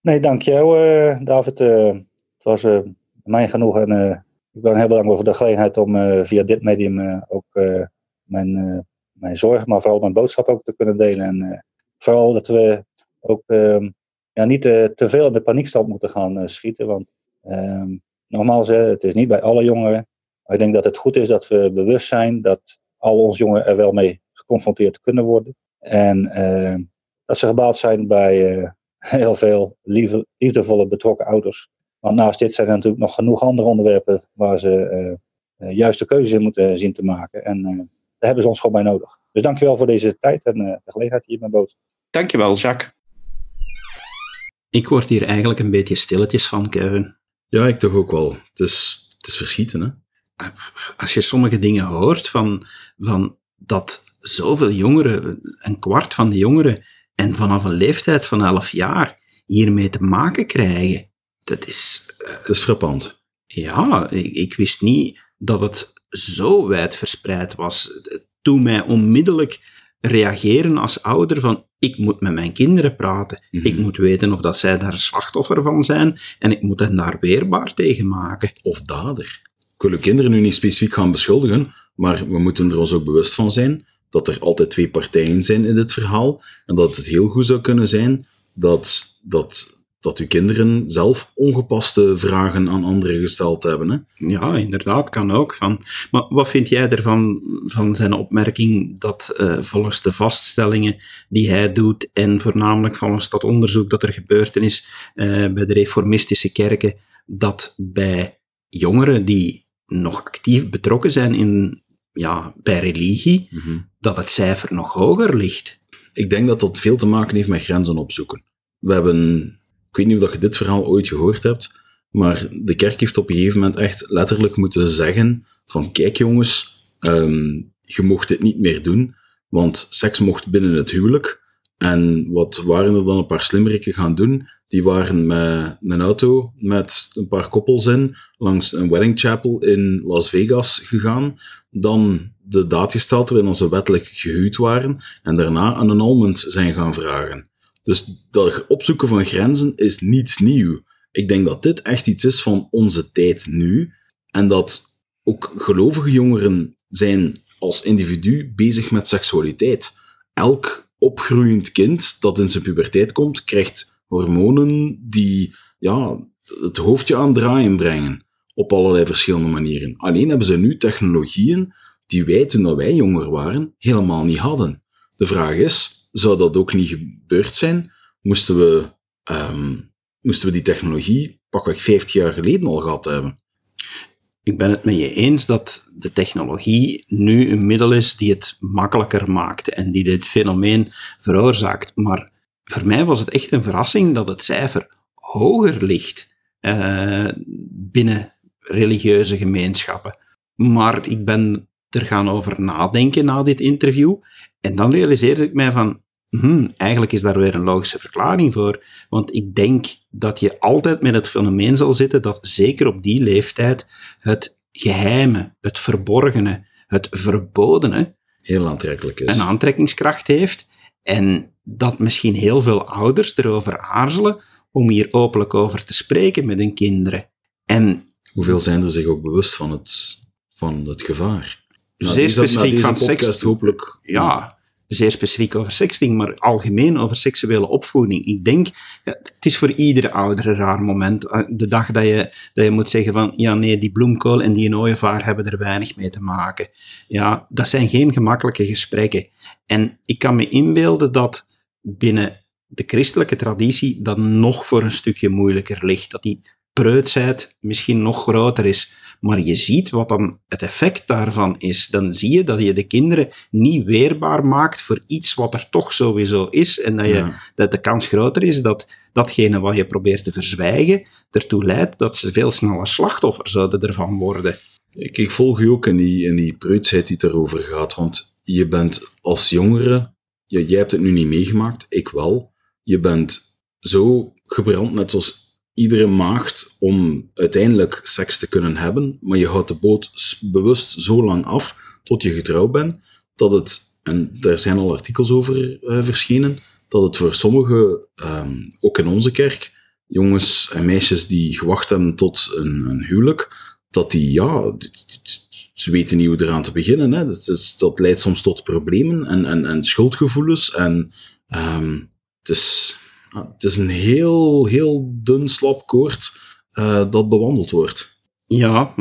Nee, dank jou, David. het was mij genoeg en ik ben heel bedankt voor de gelegenheid om via dit medium ook mijn mijn zorg, maar vooral mijn boodschap ook te kunnen delen. En uh, vooral dat we ook uh, ja, niet uh, te veel in de paniekstand moeten gaan uh, schieten. Want ehm, nogmaals, het is niet bij alle jongeren. Maar ik denk dat het goed is dat we bewust zijn dat al onze jongeren er wel mee geconfronteerd kunnen worden. En ehm, dat ze gebaat zijn bij heel veel liefdevolle betrokken ouders. Want naast dit zijn er natuurlijk nog genoeg andere onderwerpen waar ze juiste keuzes in moeten zien te maken. En daar hebben ze ons gewoon bij nodig. Dus dankjewel voor deze tijd en uh, de gelegenheid hier met boot. Dankjewel, Jacques. Ik word hier eigenlijk een beetje stilletjes van, Kevin. Ja, ik toch ook wel. Het is, het is verschieten, hè? Als je sommige dingen hoort van, van dat zoveel jongeren, een kwart van de jongeren, en vanaf een leeftijd van 11 jaar hiermee te maken krijgen, dat is... Uh, het is frappant. Ja, ik, ik wist niet dat het zo wijd verspreid was, toen mij onmiddellijk reageren als ouder van ik moet met mijn kinderen praten. Mm -hmm. Ik moet weten of dat zij daar slachtoffer van zijn en ik moet hen daar weerbaar tegen maken. Of dader. Ik wil kinderen nu niet specifiek gaan beschuldigen, maar we moeten er ons ook bewust van zijn dat er altijd twee partijen zijn in dit verhaal en dat het heel goed zou kunnen zijn dat, dat dat uw kinderen zelf ongepaste vragen aan anderen gesteld hebben. Hè? Ja, inderdaad, kan ook. Van. Maar wat vind jij ervan, van zijn opmerking dat uh, volgens de vaststellingen die hij doet en voornamelijk volgens dat onderzoek dat er gebeurd is uh, bij de reformistische kerken, dat bij jongeren die nog actief betrokken zijn in, ja, bij religie, mm -hmm. dat het cijfer nog hoger ligt? Ik denk dat dat veel te maken heeft met grenzen opzoeken. We hebben weet niet of je dit verhaal ooit gehoord hebt, maar de kerk heeft op een gegeven moment echt letterlijk moeten zeggen van kijk jongens, um, je mocht dit niet meer doen, want seks mocht binnen het huwelijk, En wat waren er dan een paar slimmerikken gaan doen? Die waren met een auto met een paar koppels in langs een wedding chapel in Las Vegas gegaan. Dan de daad gesteld waarin ze wettelijk gehuwd waren. En daarna een annulment zijn gaan vragen. Dus dat opzoeken van grenzen is niets nieuw. Ik denk dat dit echt iets is van onze tijd nu. En dat ook gelovige jongeren zijn als individu bezig met seksualiteit. Elk opgroeiend kind dat in zijn puberteit komt, krijgt hormonen die ja, het hoofdje aan draaien brengen. Op allerlei verschillende manieren. Alleen hebben ze nu technologieën die wij toen wij jonger waren helemaal niet hadden. De vraag is, zou dat ook niet gebeurd zijn? Moesten we, um, moesten we die technologie pakweg 50 jaar geleden al gehad hebben? Ik ben het met je eens dat de technologie nu een middel is die het makkelijker maakt en die dit fenomeen veroorzaakt. Maar voor mij was het echt een verrassing dat het cijfer hoger ligt uh, binnen religieuze gemeenschappen. Maar ik ben er gaan over nadenken na dit interview. En dan realiseerde ik mij van, hmm, eigenlijk is daar weer een logische verklaring voor. Want ik denk dat je altijd met het fenomeen zal zitten dat zeker op die leeftijd het geheime, het verborgene, het verbodene heel aantrekkelijk is. een aantrekkingskracht heeft. En dat misschien heel veel ouders erover aarzelen om hier openlijk over te spreken met hun kinderen. En Hoeveel zijn er zich ook bewust van het, van het gevaar? zeer specifiek van seks. Hopelijk, ja, zeer specifiek over sexting, maar algemeen over seksuele opvoeding. Ik denk, ja, het is voor iedere ouder een raar moment. Eh, de dag dat je, dat je moet zeggen van, ja nee, die bloemkool en die ooievaar hebben er weinig mee te maken. Ja, dat zijn geen gemakkelijke gesprekken. En ik kan me inbeelden dat binnen de christelijke traditie dat nog voor een stukje moeilijker ligt. Dat die preutsheid misschien nog groter is. Maar je ziet wat dan het effect daarvan is. Dan zie je dat je de kinderen niet weerbaar maakt voor iets wat er toch sowieso is. En dat, je, dat de kans groter is dat datgene wat je probeert te verzwijgen ertoe leidt dat ze veel sneller slachtoffer zouden ervan worden. Ik, ik volg je ook in die, in die preutsheid die het erover gaat. Want je bent als jongere, ja, jij hebt het nu niet meegemaakt, ik wel. Je bent zo gebrand, net zoals iedere maagd om uiteindelijk seks te kunnen hebben, maar je houdt de boot bewust zo lang af tot je getrouwd bent, dat het, en daar zijn al artikels over uh, verschenen, dat het voor sommigen, um, ook in onze kerk, jongens en meisjes die gewacht hebben tot een, een huwelijk, dat die, ja, ze weten niet hoe eraan te beginnen. Hè. Dat, leidt soms tot problemen en, en, en schuldgevoelens. En um, het is, het is een heel, heel dun, slap koord uh, dat bewandeld wordt. Ja,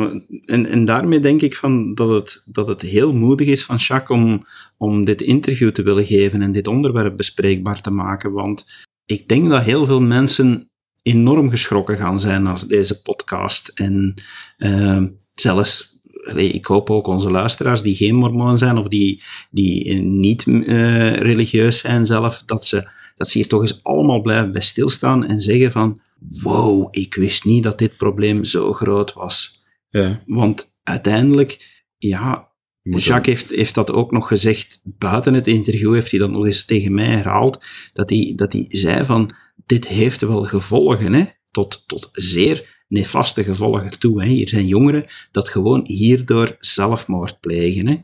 en, en daarmee denk ik van dat, het, dat het heel moedig is van Jacques om, om dit interview te willen geven en dit onderwerp bespreekbaar te maken. Want ik denk dat heel veel mensen enorm geschrokken gaan zijn als deze podcast. En uh, zelfs, ik hoop ook onze luisteraars die geen mormoon zijn of die, die niet uh, religieus zijn zelf, dat ze dat ze hier toch eens allemaal blijven bij stilstaan en zeggen van wow, ik wist niet dat dit probleem zo groot was. Ja. Want uiteindelijk, ja, Jacques heeft, heeft dat ook nog gezegd, buiten het interview heeft hij dat nog eens tegen mij herhaald, dat hij, dat hij zei van, dit heeft wel gevolgen, hè, tot, tot zeer nefaste gevolgen toe. Hè. Hier zijn jongeren dat gewoon hierdoor zelfmoord plegen. Hè.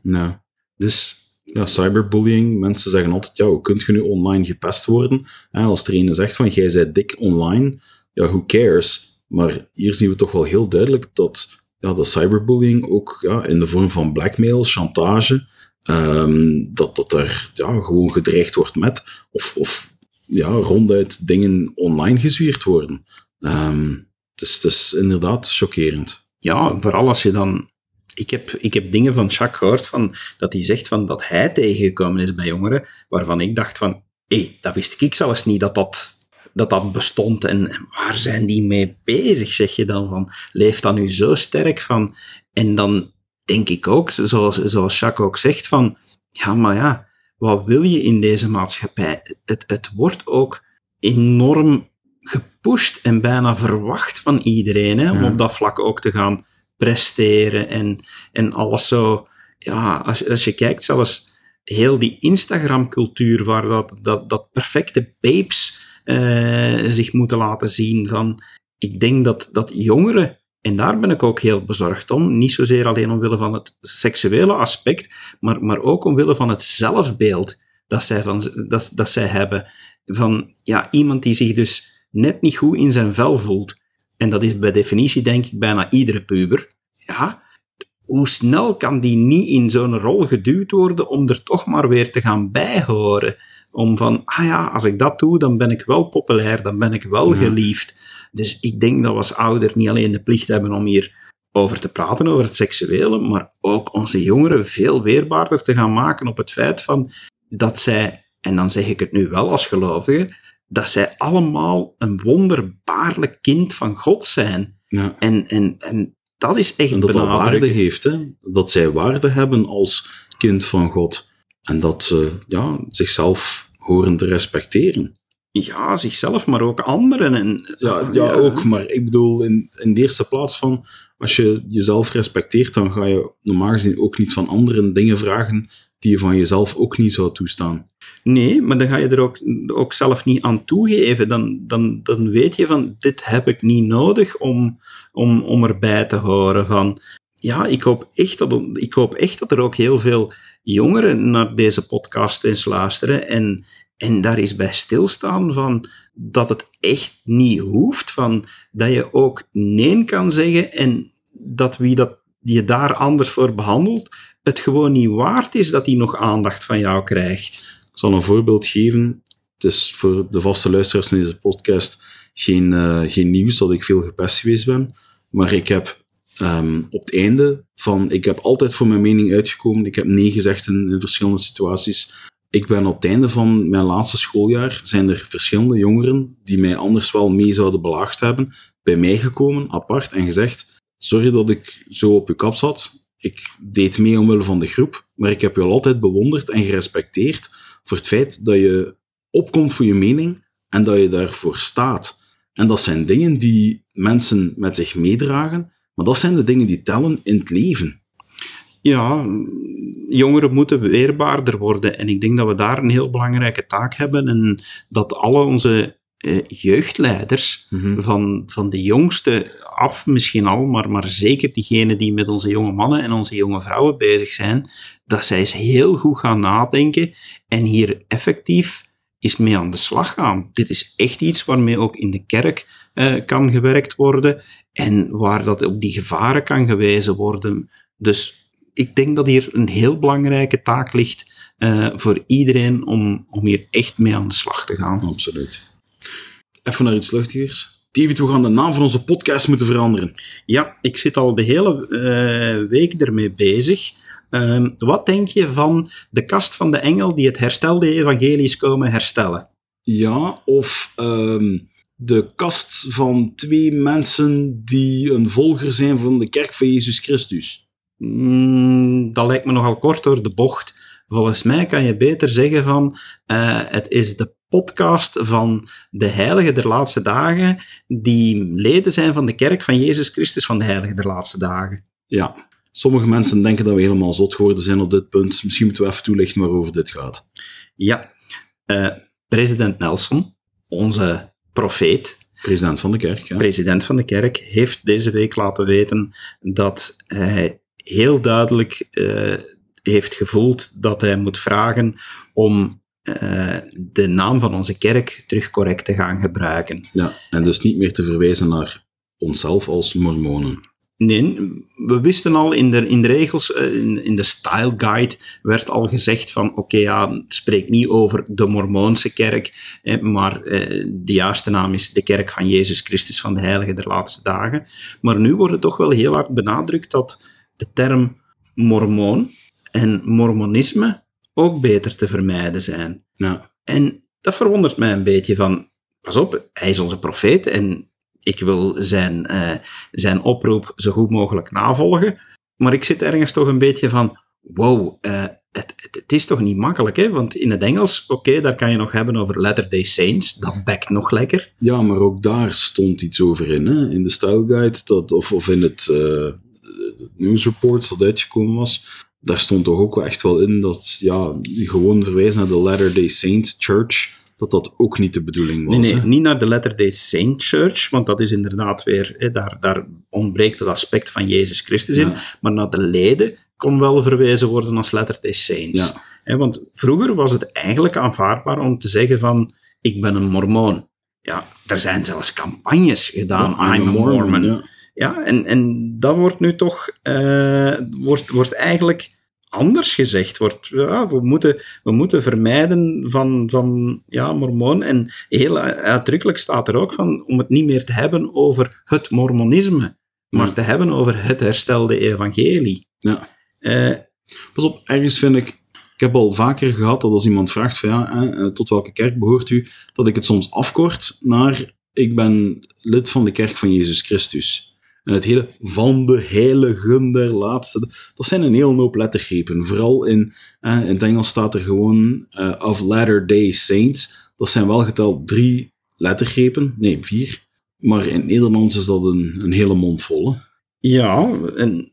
Dus ja, cyberbullying. Mensen zeggen altijd, ja, hoe kunt je nu online gepest worden? En als er een zegt van, jij bent dik online, ja, who cares? Maar hier zien we toch wel heel duidelijk dat ja, de cyberbullying ook ja, in de vorm van blackmail, chantage, um, dat, dat er ja, gewoon gedreigd wordt met, of, of ja, ronduit dingen online gezwierd worden. Het, is, het is inderdaad chockerend. Ja, vooral als je dan ik heb, ik heb dingen van Jacques gehoord van, dat hij zegt van, dat hij tegengekomen is bij jongeren, waarvan ik dacht van, hé, hey, dat wist ik zelfs niet dat dat, dat dat bestond. En waar zijn die mee bezig, zeg je dan van? Leeft dat nu zo sterk van? En dan denk ik ook, zoals, zoals Jacques ook zegt, van, ja, maar ja, wat wil je in deze maatschappij? Het, het wordt ook enorm gepusht en bijna verwacht van iedereen, hè, om op dat vlak ook te gaan presteren en, en alles zo. Ja, als, als je kijkt, zelfs heel die Instagram-cultuur, waar dat, dat, dat perfecte babes uh, zich moeten laten zien. Van, ik denk dat, dat jongeren, en daar ben ik ook heel bezorgd om, niet zozeer alleen omwille van het seksuele aspect, maar, maar ook omwille van het zelfbeeld dat zij, van, dat, dat zij hebben. Van ja, iemand die zich dus net niet goed in zijn vel voelt. En dat is bij definitie, denk ik, bijna iedere puber. Ja, hoe snel kan die niet in zo'n rol geduwd worden om er toch maar weer te gaan bijhoren? Om van, ah ja, als ik dat doe, dan ben ik wel populair, dan ben ik wel geliefd. Dus ik denk dat we als ouder niet alleen de plicht hebben om hier over te praten, over het seksuele, maar ook onze jongeren veel weerbaarder te gaan maken op het feit van dat zij, en dan zeg ik het nu wel als gelovige, dat zij allemaal een wonderbaarlijk kind van God zijn. Ja. En, en, en dat is echt En dat dat waarde heeft, hè? dat zij waarde hebben als kind van God. En dat ze ja, zichzelf horen te respecteren. Ja, zichzelf, maar ook anderen. En, Ja, ja, ook, maar ik bedoel, in, in de eerste plaats van, als je jezelf respecteert, dan ga je normaal gezien ook niet van anderen dingen vragen die je van jezelf ook niet zou toestaan. Nee, maar dan ga je er ook, ook zelf niet aan toegeven. Dan, dan, dan weet je van, dit heb ik niet nodig om, om, om erbij te horen. Van, ja, ik hoop, echt dat, ik hoop echt dat er ook heel veel jongeren naar deze podcast eens luisteren en, en daar eens bij stilstaan van dat het echt niet hoeft, van dat je ook nee kan zeggen en dat wie dat, die je daar anders voor behandelt, het gewoon niet waard is dat hij nog aandacht van jou krijgt. Ik zal een voorbeeld geven. Het is voor de vaste luisteraars van deze podcast geen, eh, geen nieuws dat ik veel gepest geweest ben. Maar ik heb ehm, op het einde van... Ik heb altijd voor mijn mening uitgekomen. Ik heb nee gezegd in, in verschillende situaties. Ik ben op het einde van mijn laatste schooljaar... zijn er verschillende jongeren die mij anders wel mee zouden belaagd hebben, bij mij gekomen, apart, en gezegd... Sorry dat ik zo op je kap zat. Ik deed mee omwille van de groep, maar ik heb je altijd bewonderd en gerespecteerd voor het feit dat je opkomt voor je mening en dat je daarvoor staat. En dat zijn dingen die mensen met zich meedragen, maar dat zijn de dingen die tellen in het leven. Ja, jongeren moeten weerbaarder worden. En ik denk dat we daar een heel belangrijke taak hebben. En dat alle onze eh, jeugdleiders, Mhm. van, van de jongste af misschien al, maar, maar zeker diegenen die met onze jonge mannen en onze jonge vrouwen bezig zijn, dat zij eens heel goed gaan nadenken en hier effectief eens mee aan de slag gaan. Dit is echt iets waarmee ook in de kerk eh, kan gewerkt worden en waar dat op die gevaren kan gewezen worden. Dus ik denk dat hier een heel belangrijke taak ligt eh, voor iedereen om, om hier echt mee aan de slag te gaan. Absoluut. Even naar iets luchtigers. David, we gaan de naam van onze podcast moeten veranderen. Ja, ik zit al de hele eh, week ermee bezig. Ehm, wat denk je van de kast van de engel die het herstelde evangelie is komen herstellen? Ja, of ehm, de kast van twee mensen die een volger zijn van de kerk van Jezus Christus. Mm, dat lijkt me nogal kort door de bocht. Volgens mij kan je beter zeggen van eh, het is de podcast van de heiligen der laatste dagen die leden zijn van de kerk van Jezus Christus van de heiligen der laatste dagen. Ja, sommige mensen denken dat we helemaal zot geworden zijn op dit punt. Misschien moeten we even toelichten waarover dit gaat. Ja, eh, president Nelson, onze profeet, President van de kerk, ja. president van de kerk, heeft deze week laten weten dat hij heel duidelijk eh, heeft gevoeld dat hij moet vragen om eh, de naam van onze kerk terug correct te gaan gebruiken. ja. En dus niet meer te verwijzen naar onszelf als mormonen. Nee, we wisten al in de, in de regels, eh, in, in de style guide, werd al gezegd van oké, ja, spreek niet over de Mormoonse kerk, eh, maar eh, de juiste naam is de kerk van Jezus Christus van de Heilige der Laatste Dagen. Maar nu wordt het toch wel heel hard benadrukt dat de term mormoon en mormonisme ook beter te vermijden zijn. Ja. En dat verwondert mij een beetje van, pas op, hij is onze profeet en ik wil zijn, eh, zijn oproep zo goed mogelijk navolgen. Maar ik zit ergens toch een beetje van, wow, eh, het, het, het is toch niet makkelijk, hè? Want in het Engels, oké, daar kan je nog hebben over Latter-day Saints, dat bekt nog lekker. Ja, maar ook daar stond iets over in, hè? in de Style Guide, dat, of, of in het, eh, het nieuwsreport dat uitgekomen was, daar stond toch ook wel echt wel in dat ja, gewoon verwijzen naar de Latter-day Saint Church, dat dat ook niet de bedoeling was. Nee, nee, niet naar de Latter-day Saint Church, want dat is inderdaad weer, hè, daar, daar ontbreekt het aspect van Jezus Christus in, maar naar de leden kon wel verwezen worden als Latter-day Saints. Ja. Hè, want vroeger was het eigenlijk aanvaardbaar om te zeggen van, ik ben een mormoon. Ja, er zijn zelfs campagnes gedaan, Ja, I'm a Mormon. ja. Ja, en, en dat wordt nu toch eh, wordt, wordt eigenlijk anders gezegd. Wordt, ja, we, moeten, we moeten vermijden van, van ja, mormoon. En heel uitdrukkelijk staat er ook van om het niet meer te hebben over het mormonisme, maar Ja. te hebben over het herstelde evangelie. Ja. Eh, Pas op, ergens vind ik... Ik heb al vaker gehad dat als iemand vraagt van ja, hè, eh, tot welke kerk behoort u, dat ik het soms afkort naar ik ben lid van de kerk van Jezus Christus. En het hele van de heiligen der laatste, dat zijn een hele hoop lettergrepen. Vooral in, eh, in het Engels staat er gewoon eh, of Latter-day Saints. Dat zijn wel geteld drie lettergrepen, nee, vier. Maar in het Nederlands is dat een, een hele mond vol. hè. ja, en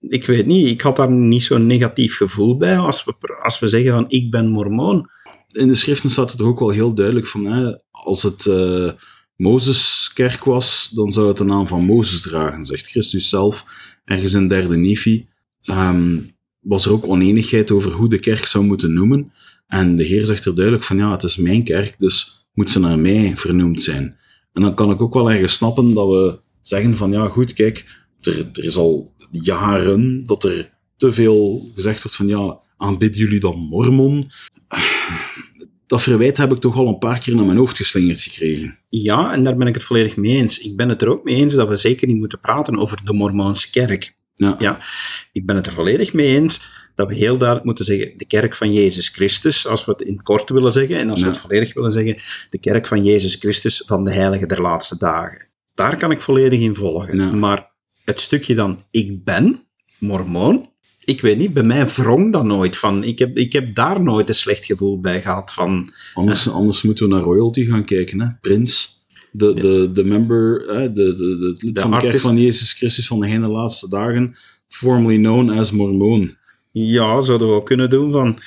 ik weet niet, ik had daar niet zo'n negatief gevoel bij als we, als we zeggen van ik ben mormoon. in de schriften staat het toch ook wel heel duidelijk van, hè, als het eh Mozeskerk was, dan zou het de naam van Mozes dragen, zegt Christus zelf. Ergens in derde Nifi ehm, was er ook oneenigheid over hoe de kerk zou moeten noemen. En de Heer zegt er duidelijk van, ja, het is mijn kerk, dus moet ze naar mij vernoemd zijn. En dan kan ik ook wel ergens snappen dat we zeggen van, ja, goed, kijk, er, er is al jaren dat er te veel gezegd wordt van, ja, aanbidden jullie dan Mormon? Dat verwijt heb ik toch al een paar keer naar mijn hoofd geslingerd gekregen. Ja, en daar ben ik het volledig mee eens. Ik ben het er ook mee eens dat we zeker niet moeten praten over de Mormoonse kerk. Ja. Ja, ik ben het er volledig mee eens dat we heel duidelijk moeten zeggen de kerk van Jezus Christus, als we het in kort willen zeggen, en als we het volledig willen zeggen, de kerk van Jezus Christus van de heilige der laatste dagen. Daar kan ik volledig in volgen. Ja. Maar het stukje dan, ik ben mormoon, ik weet niet, bij mij wrong dat nooit van. Ik heb, ik heb daar nooit een slecht gevoel bij gehad van. Anders, anders moeten we naar royalty gaan kijken. Hè? Prins, de, de, de member, de, de, de, De van de kerk van Jezus Christus van de heine laatste dagen, formerly known as Mormoon. Ja, zouden we ook kunnen doen van.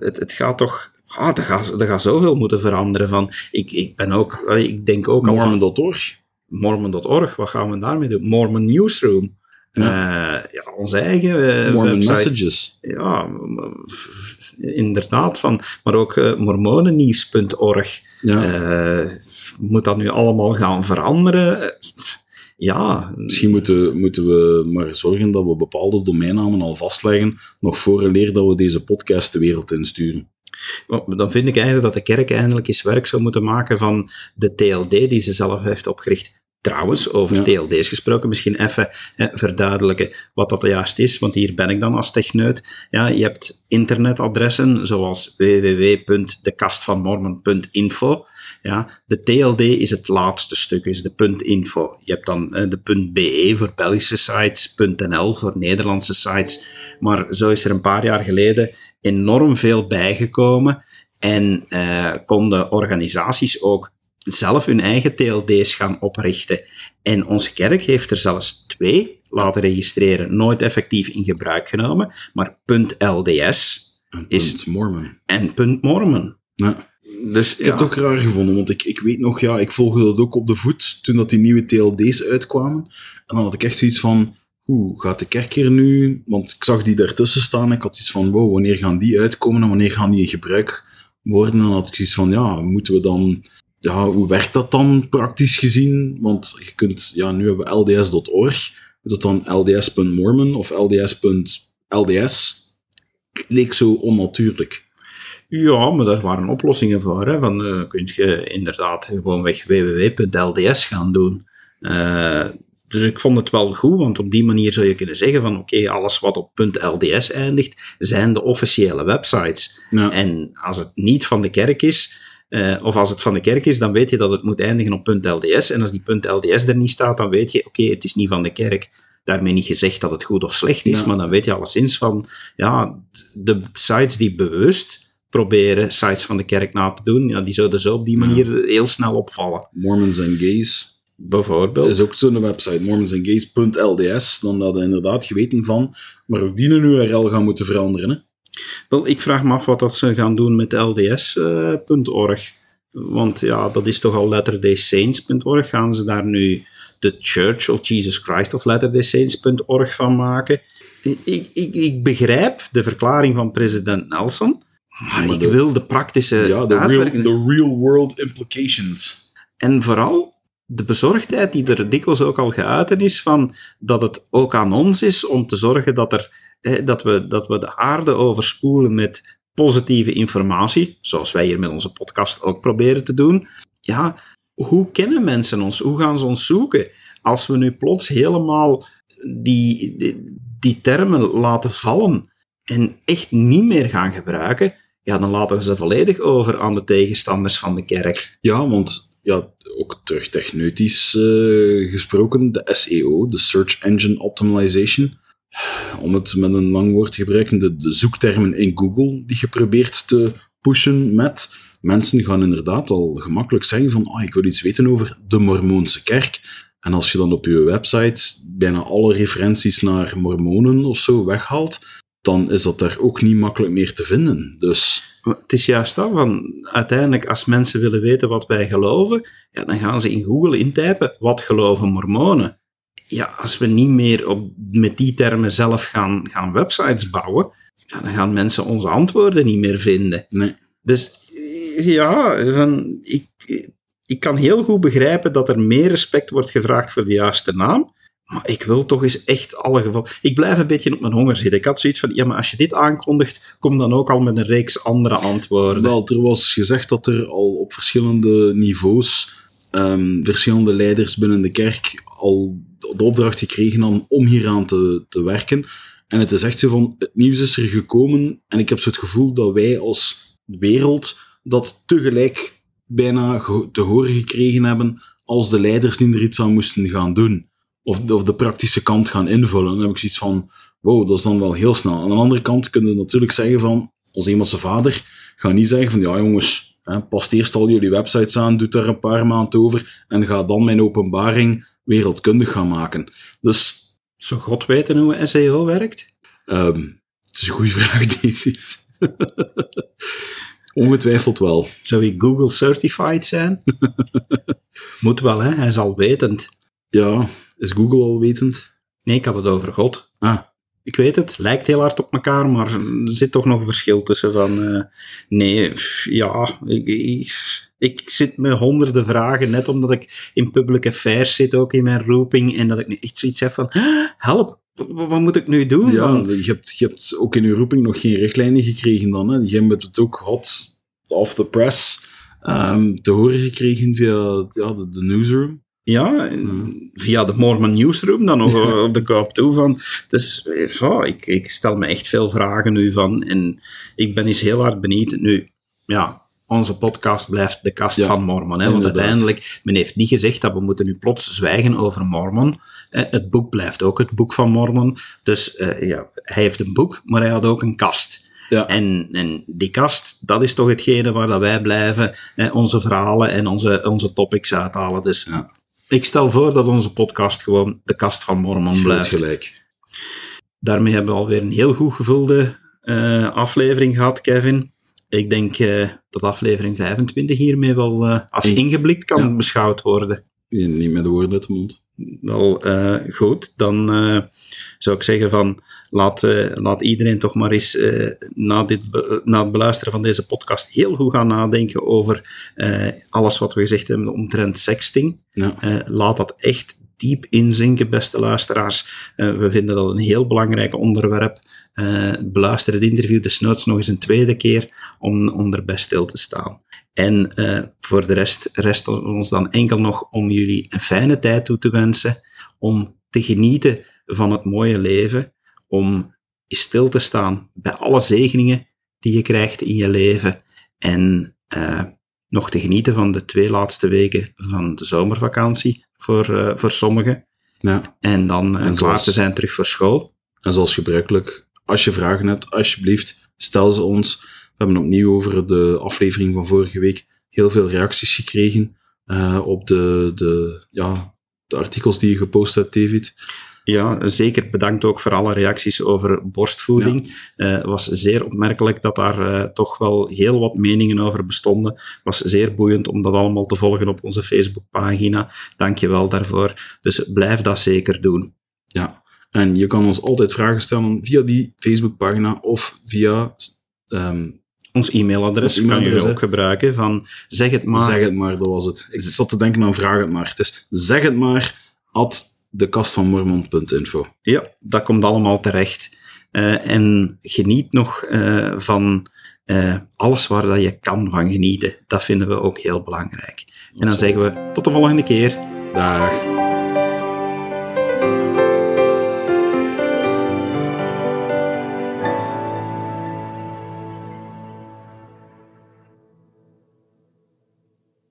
Het, het gaat toch. Ah, er, gaat, er gaat zoveel moeten veranderen. Van, ik, ik ben ook. Ik denk ook Mormon.org. Mormon.org. Wat gaan we daarmee doen? Mormon Newsroom. Ja, ja onze eigen eh, Mormon website. Messages. Ja, inderdaad. Van, maar ook eh, mormonennieuws.org. Ja. Eh, moet dat nu allemaal gaan veranderen? Eh, Ja, Misschien moeten, moeten we maar zorgen dat we bepaalde domeinnamen al vastleggen, nog voor en leer dat we deze podcast de wereld insturen. dan vind ik eigenlijk dat de kerk eindelijk eens werk zou moeten maken van de TLD die ze zelf heeft opgericht. Trouwens, over Ja. TLD's gesproken, misschien even eh, verduidelijken wat dat juist is, want hier ben ik dan als techneut. Ja, je hebt internetadressen zoals www.dekastvanmormon.info. Ja, de TLD is het laatste stuk, is de .info. Je hebt dan eh, de .be voor Belgische sites, .nl voor Nederlandse sites. Maar zo is er een paar jaar geleden enorm veel bijgekomen en eh, konden organisaties ook zelf hun eigen TLD's gaan oprichten. En onze kerk heeft er zelfs twee laten registreren, nooit effectief in gebruik genomen, maar .lds En Is- punt Mormon. en .mormon. Ja. Dus Ik heb het ook raar gevonden, want ik, ik weet nog, ja, ik volgde dat ook op de voet toen dat die nieuwe TLD's uitkwamen. En dan had ik echt zoiets van, hoe gaat de kerk hier nu? Want ik zag die daartussen staan en ik had iets van, wow, wanneer gaan die uitkomen en wanneer gaan die in gebruik worden? En dan had ik zoiets van, ja, moeten we dan, ja, hoe werkt dat dan praktisch gezien? Want je kunt, ja, nu hebben we lds.org, dat dan lds.mormon of lds.lds? Leek zo onnatuurlijk. Ja, maar daar waren oplossingen voor. Hè. Van, eh kun je inderdaad gewoonweg www.lds gaan doen. Eh, dus ik vond het wel goed, want op die manier zou je kunnen zeggen van oké, alles wat op .lds eindigt, zijn de officiële websites. Ja. En als het niet van de kerk is, eh, of als het van de kerk is, dan weet je dat het moet eindigen op .lds. En als die .lds er niet staat, dan weet je, oké, het is niet van de kerk. Daarmee niet gezegd dat het goed of slecht is, Ja. maar dan weet je alleszins van, ja, de sites die bewust proberen sites van de kerk na te doen, ja, die zouden zo op die manier heel snel opvallen. Mormons en gays. Bijvoorbeeld. is ook zo'n website, mormonsandgays.lds, dan we inderdaad geweten van, maar ook die een URL gaan moeten veranderen. Hè? Wel, ik vraag me af wat dat ze gaan doen met lds.org. Want ja, dat is toch al latterdaysaints.org. Gaan ze daar nu de Church of Jesus Christ of latterdaysaints.org van maken? Ik, ik, ik begrijp de verklaring van president Nelson, maar, Maar ik de- wil de praktische Ja, de real, the real world implications. En vooral de bezorgdheid die er dikwijls ook al geuit is van dat het ook aan ons is om te zorgen dat, er, eh, dat, we, dat we de aarde overspoelen met positieve informatie, zoals wij hier met onze podcast ook proberen te doen. Ja, hoe kennen mensen ons? Hoe gaan ze ons zoeken? Als we nu plots helemaal die, die, termen laten vallen en echt niet meer gaan gebruiken, ja, dan laten we ze volledig over aan de tegenstanders van de kerk. Ja, want ja, ook terug techneutisch eh, gesproken, de SEO, de Search Engine Optimization, om het met een lang woord te gebruiken, de, zoektermen in Google die je probeert te pushen met. Mensen gaan inderdaad al gemakkelijk zeggen van ah, ik wil iets weten over de Mormoonse kerk. En als je dan op je website bijna alle referenties naar mormonen of zo weghaalt, dan is dat daar ook niet makkelijk meer te vinden. Dus Het is juist dat, van uiteindelijk als mensen willen weten wat wij geloven, ja, dan gaan ze in Google intypen, wat geloven mormonen? Ja, als we niet meer op, met die termen zelf gaan, gaan websites bouwen, ja, dan gaan mensen onze antwoorden niet meer vinden. nee. Dus eh, ja, van, ik, ik kan heel goed begrijpen dat er meer respect wordt gevraagd voor de juiste naam. Maar ik wil toch eens echt alle gevallen. Ik blijf een beetje op mijn honger zitten. Ik had zoiets van: ja, maar als je dit aankondigt, kom dan ook al met een reeks andere antwoorden. Wel, er was gezegd dat er al op verschillende niveaus ehm, verschillende leiders binnen de kerk al de opdracht gekregen om hieraan te, te werken. En het is echt zo van, het nieuws is er gekomen en ik heb zo het gevoel dat wij als wereld dat tegelijk bijna te horen gekregen hebben als de leiders die er iets aan moesten gaan doen. Of, of de praktische kant gaan invullen. Dan heb ik zoiets van, wow, dat is dan wel heel snel. Aan de andere kant kunnen we natuurlijk zeggen van, als eenmaal vader, ga niet zeggen van, ja jongens, past eerst al jullie websites aan, doe daar een paar maanden over en ga dan mijn openbaring wereldkundig gaan maken. Dus, Zou God weten hoe SEO werkt? ehm, het is een goede vraag, David. Ongetwijfeld wel. Zou hij Google certified zijn? Moet wel, hè? Hij is alwetend. Ja, is Google al wetend? Nee, ik had het over God. Ah, Ik weet het, lijkt heel hard op elkaar, maar er zit toch nog een verschil tussen van... eh, nee, pff, ja, ik, ik, ik zit met honderden vragen, net omdat ik in public affairs zit, ook in mijn roeping, en dat ik nu echt zoiets heb van, "Ah, help, wat, moet ik nu doen? ja, Van, je hebt, je hebt ook in je roeping nog geen richtlijnen gekregen dan. Hè? Je hebt het ook hot off the press ehm, te horen gekregen via ja, de, de newsroom. Ja, en via de Mormon Newsroom dan nog op de koop toe van. Dus eh, ja, ik, ik stel me echt veel vragen nu van, en ik ben eens heel hard benieuwd. Nu, ja, onze podcast blijft de kast Ja, van Mormon. Hè, want uiteindelijk, men heeft niet gezegd dat we moeten nu plots zwijgen over Mormon. Het boek blijft ook het boek van Mormon. Dus eh, ja, hij heeft een boek, maar hij had ook een kast. Ja, En, en die kast, dat is toch hetgene waar dat wij blijven eh, onze verhalen en onze, onze topics uithalen. Dus Ja. Ik stel voor dat onze podcast gewoon de kast van Mormon blijft. gelijk. Daarmee hebben we alweer een heel goed gevulde eh, aflevering gehad, Kevin. Ik denk eh, dat aflevering 25 hiermee wel eh, als Ik- ingeblikt kan ja. beschouwd worden. Niet met de woorden uit de mond. Wel eh, goed, dan eh, zou ik zeggen van laat, eh, laat iedereen toch maar eens na, dit na het beluisteren van deze podcast heel goed gaan nadenken over alles wat we gezegd hebben omtrent sexting. Ja. Laat dat echt diep inzinken, beste luisteraars. We vinden dat een heel belangrijk onderwerp. Beluister het interview desnoods nog eens een tweede keer om, om erbij stil te staan. En eh, voor de rest rest ons dan enkel nog om jullie een fijne tijd toe te wensen, om te genieten van het mooie leven, om stil te staan bij alle zegeningen die je krijgt in je leven en eh, nog te genieten van de twee laatste weken van de zomervakantie voor, eh, voor sommigen. Ja. En dan En klaar te zijn terug voor school. En zoals gebruikelijk, als je vragen hebt, alsjeblieft, stel ze ons. We hebben opnieuw over de aflevering van vorige week heel veel reacties gekregen. op de, de, ja, de artikels die je gepost hebt, David. Ja, zeker bedankt ook voor alle reacties over borstvoeding. Het uh, was zeer opmerkelijk dat daar uh, toch wel heel wat meningen over bestonden. was zeer boeiend om dat allemaal te volgen op onze Facebookpagina. Dank je wel daarvoor. Dus blijf dat zeker doen. Ja, en je kan ons altijd vragen stellen via die Facebookpagina of via... Um, ons e-mailadres e kan je ook gebruiken van zeg het maar. Zeg het maar, dat was het. Ik zat te denken aan vraag het maar. Het is zeg het maar at dekastvanmormon.info. Ja, dat komt allemaal terecht. Uh, en geniet nog uh, van uh, alles waar dat je kan van genieten. Dat vinden we ook heel belangrijk. En dan zeggen we tot de volgende keer. Dag.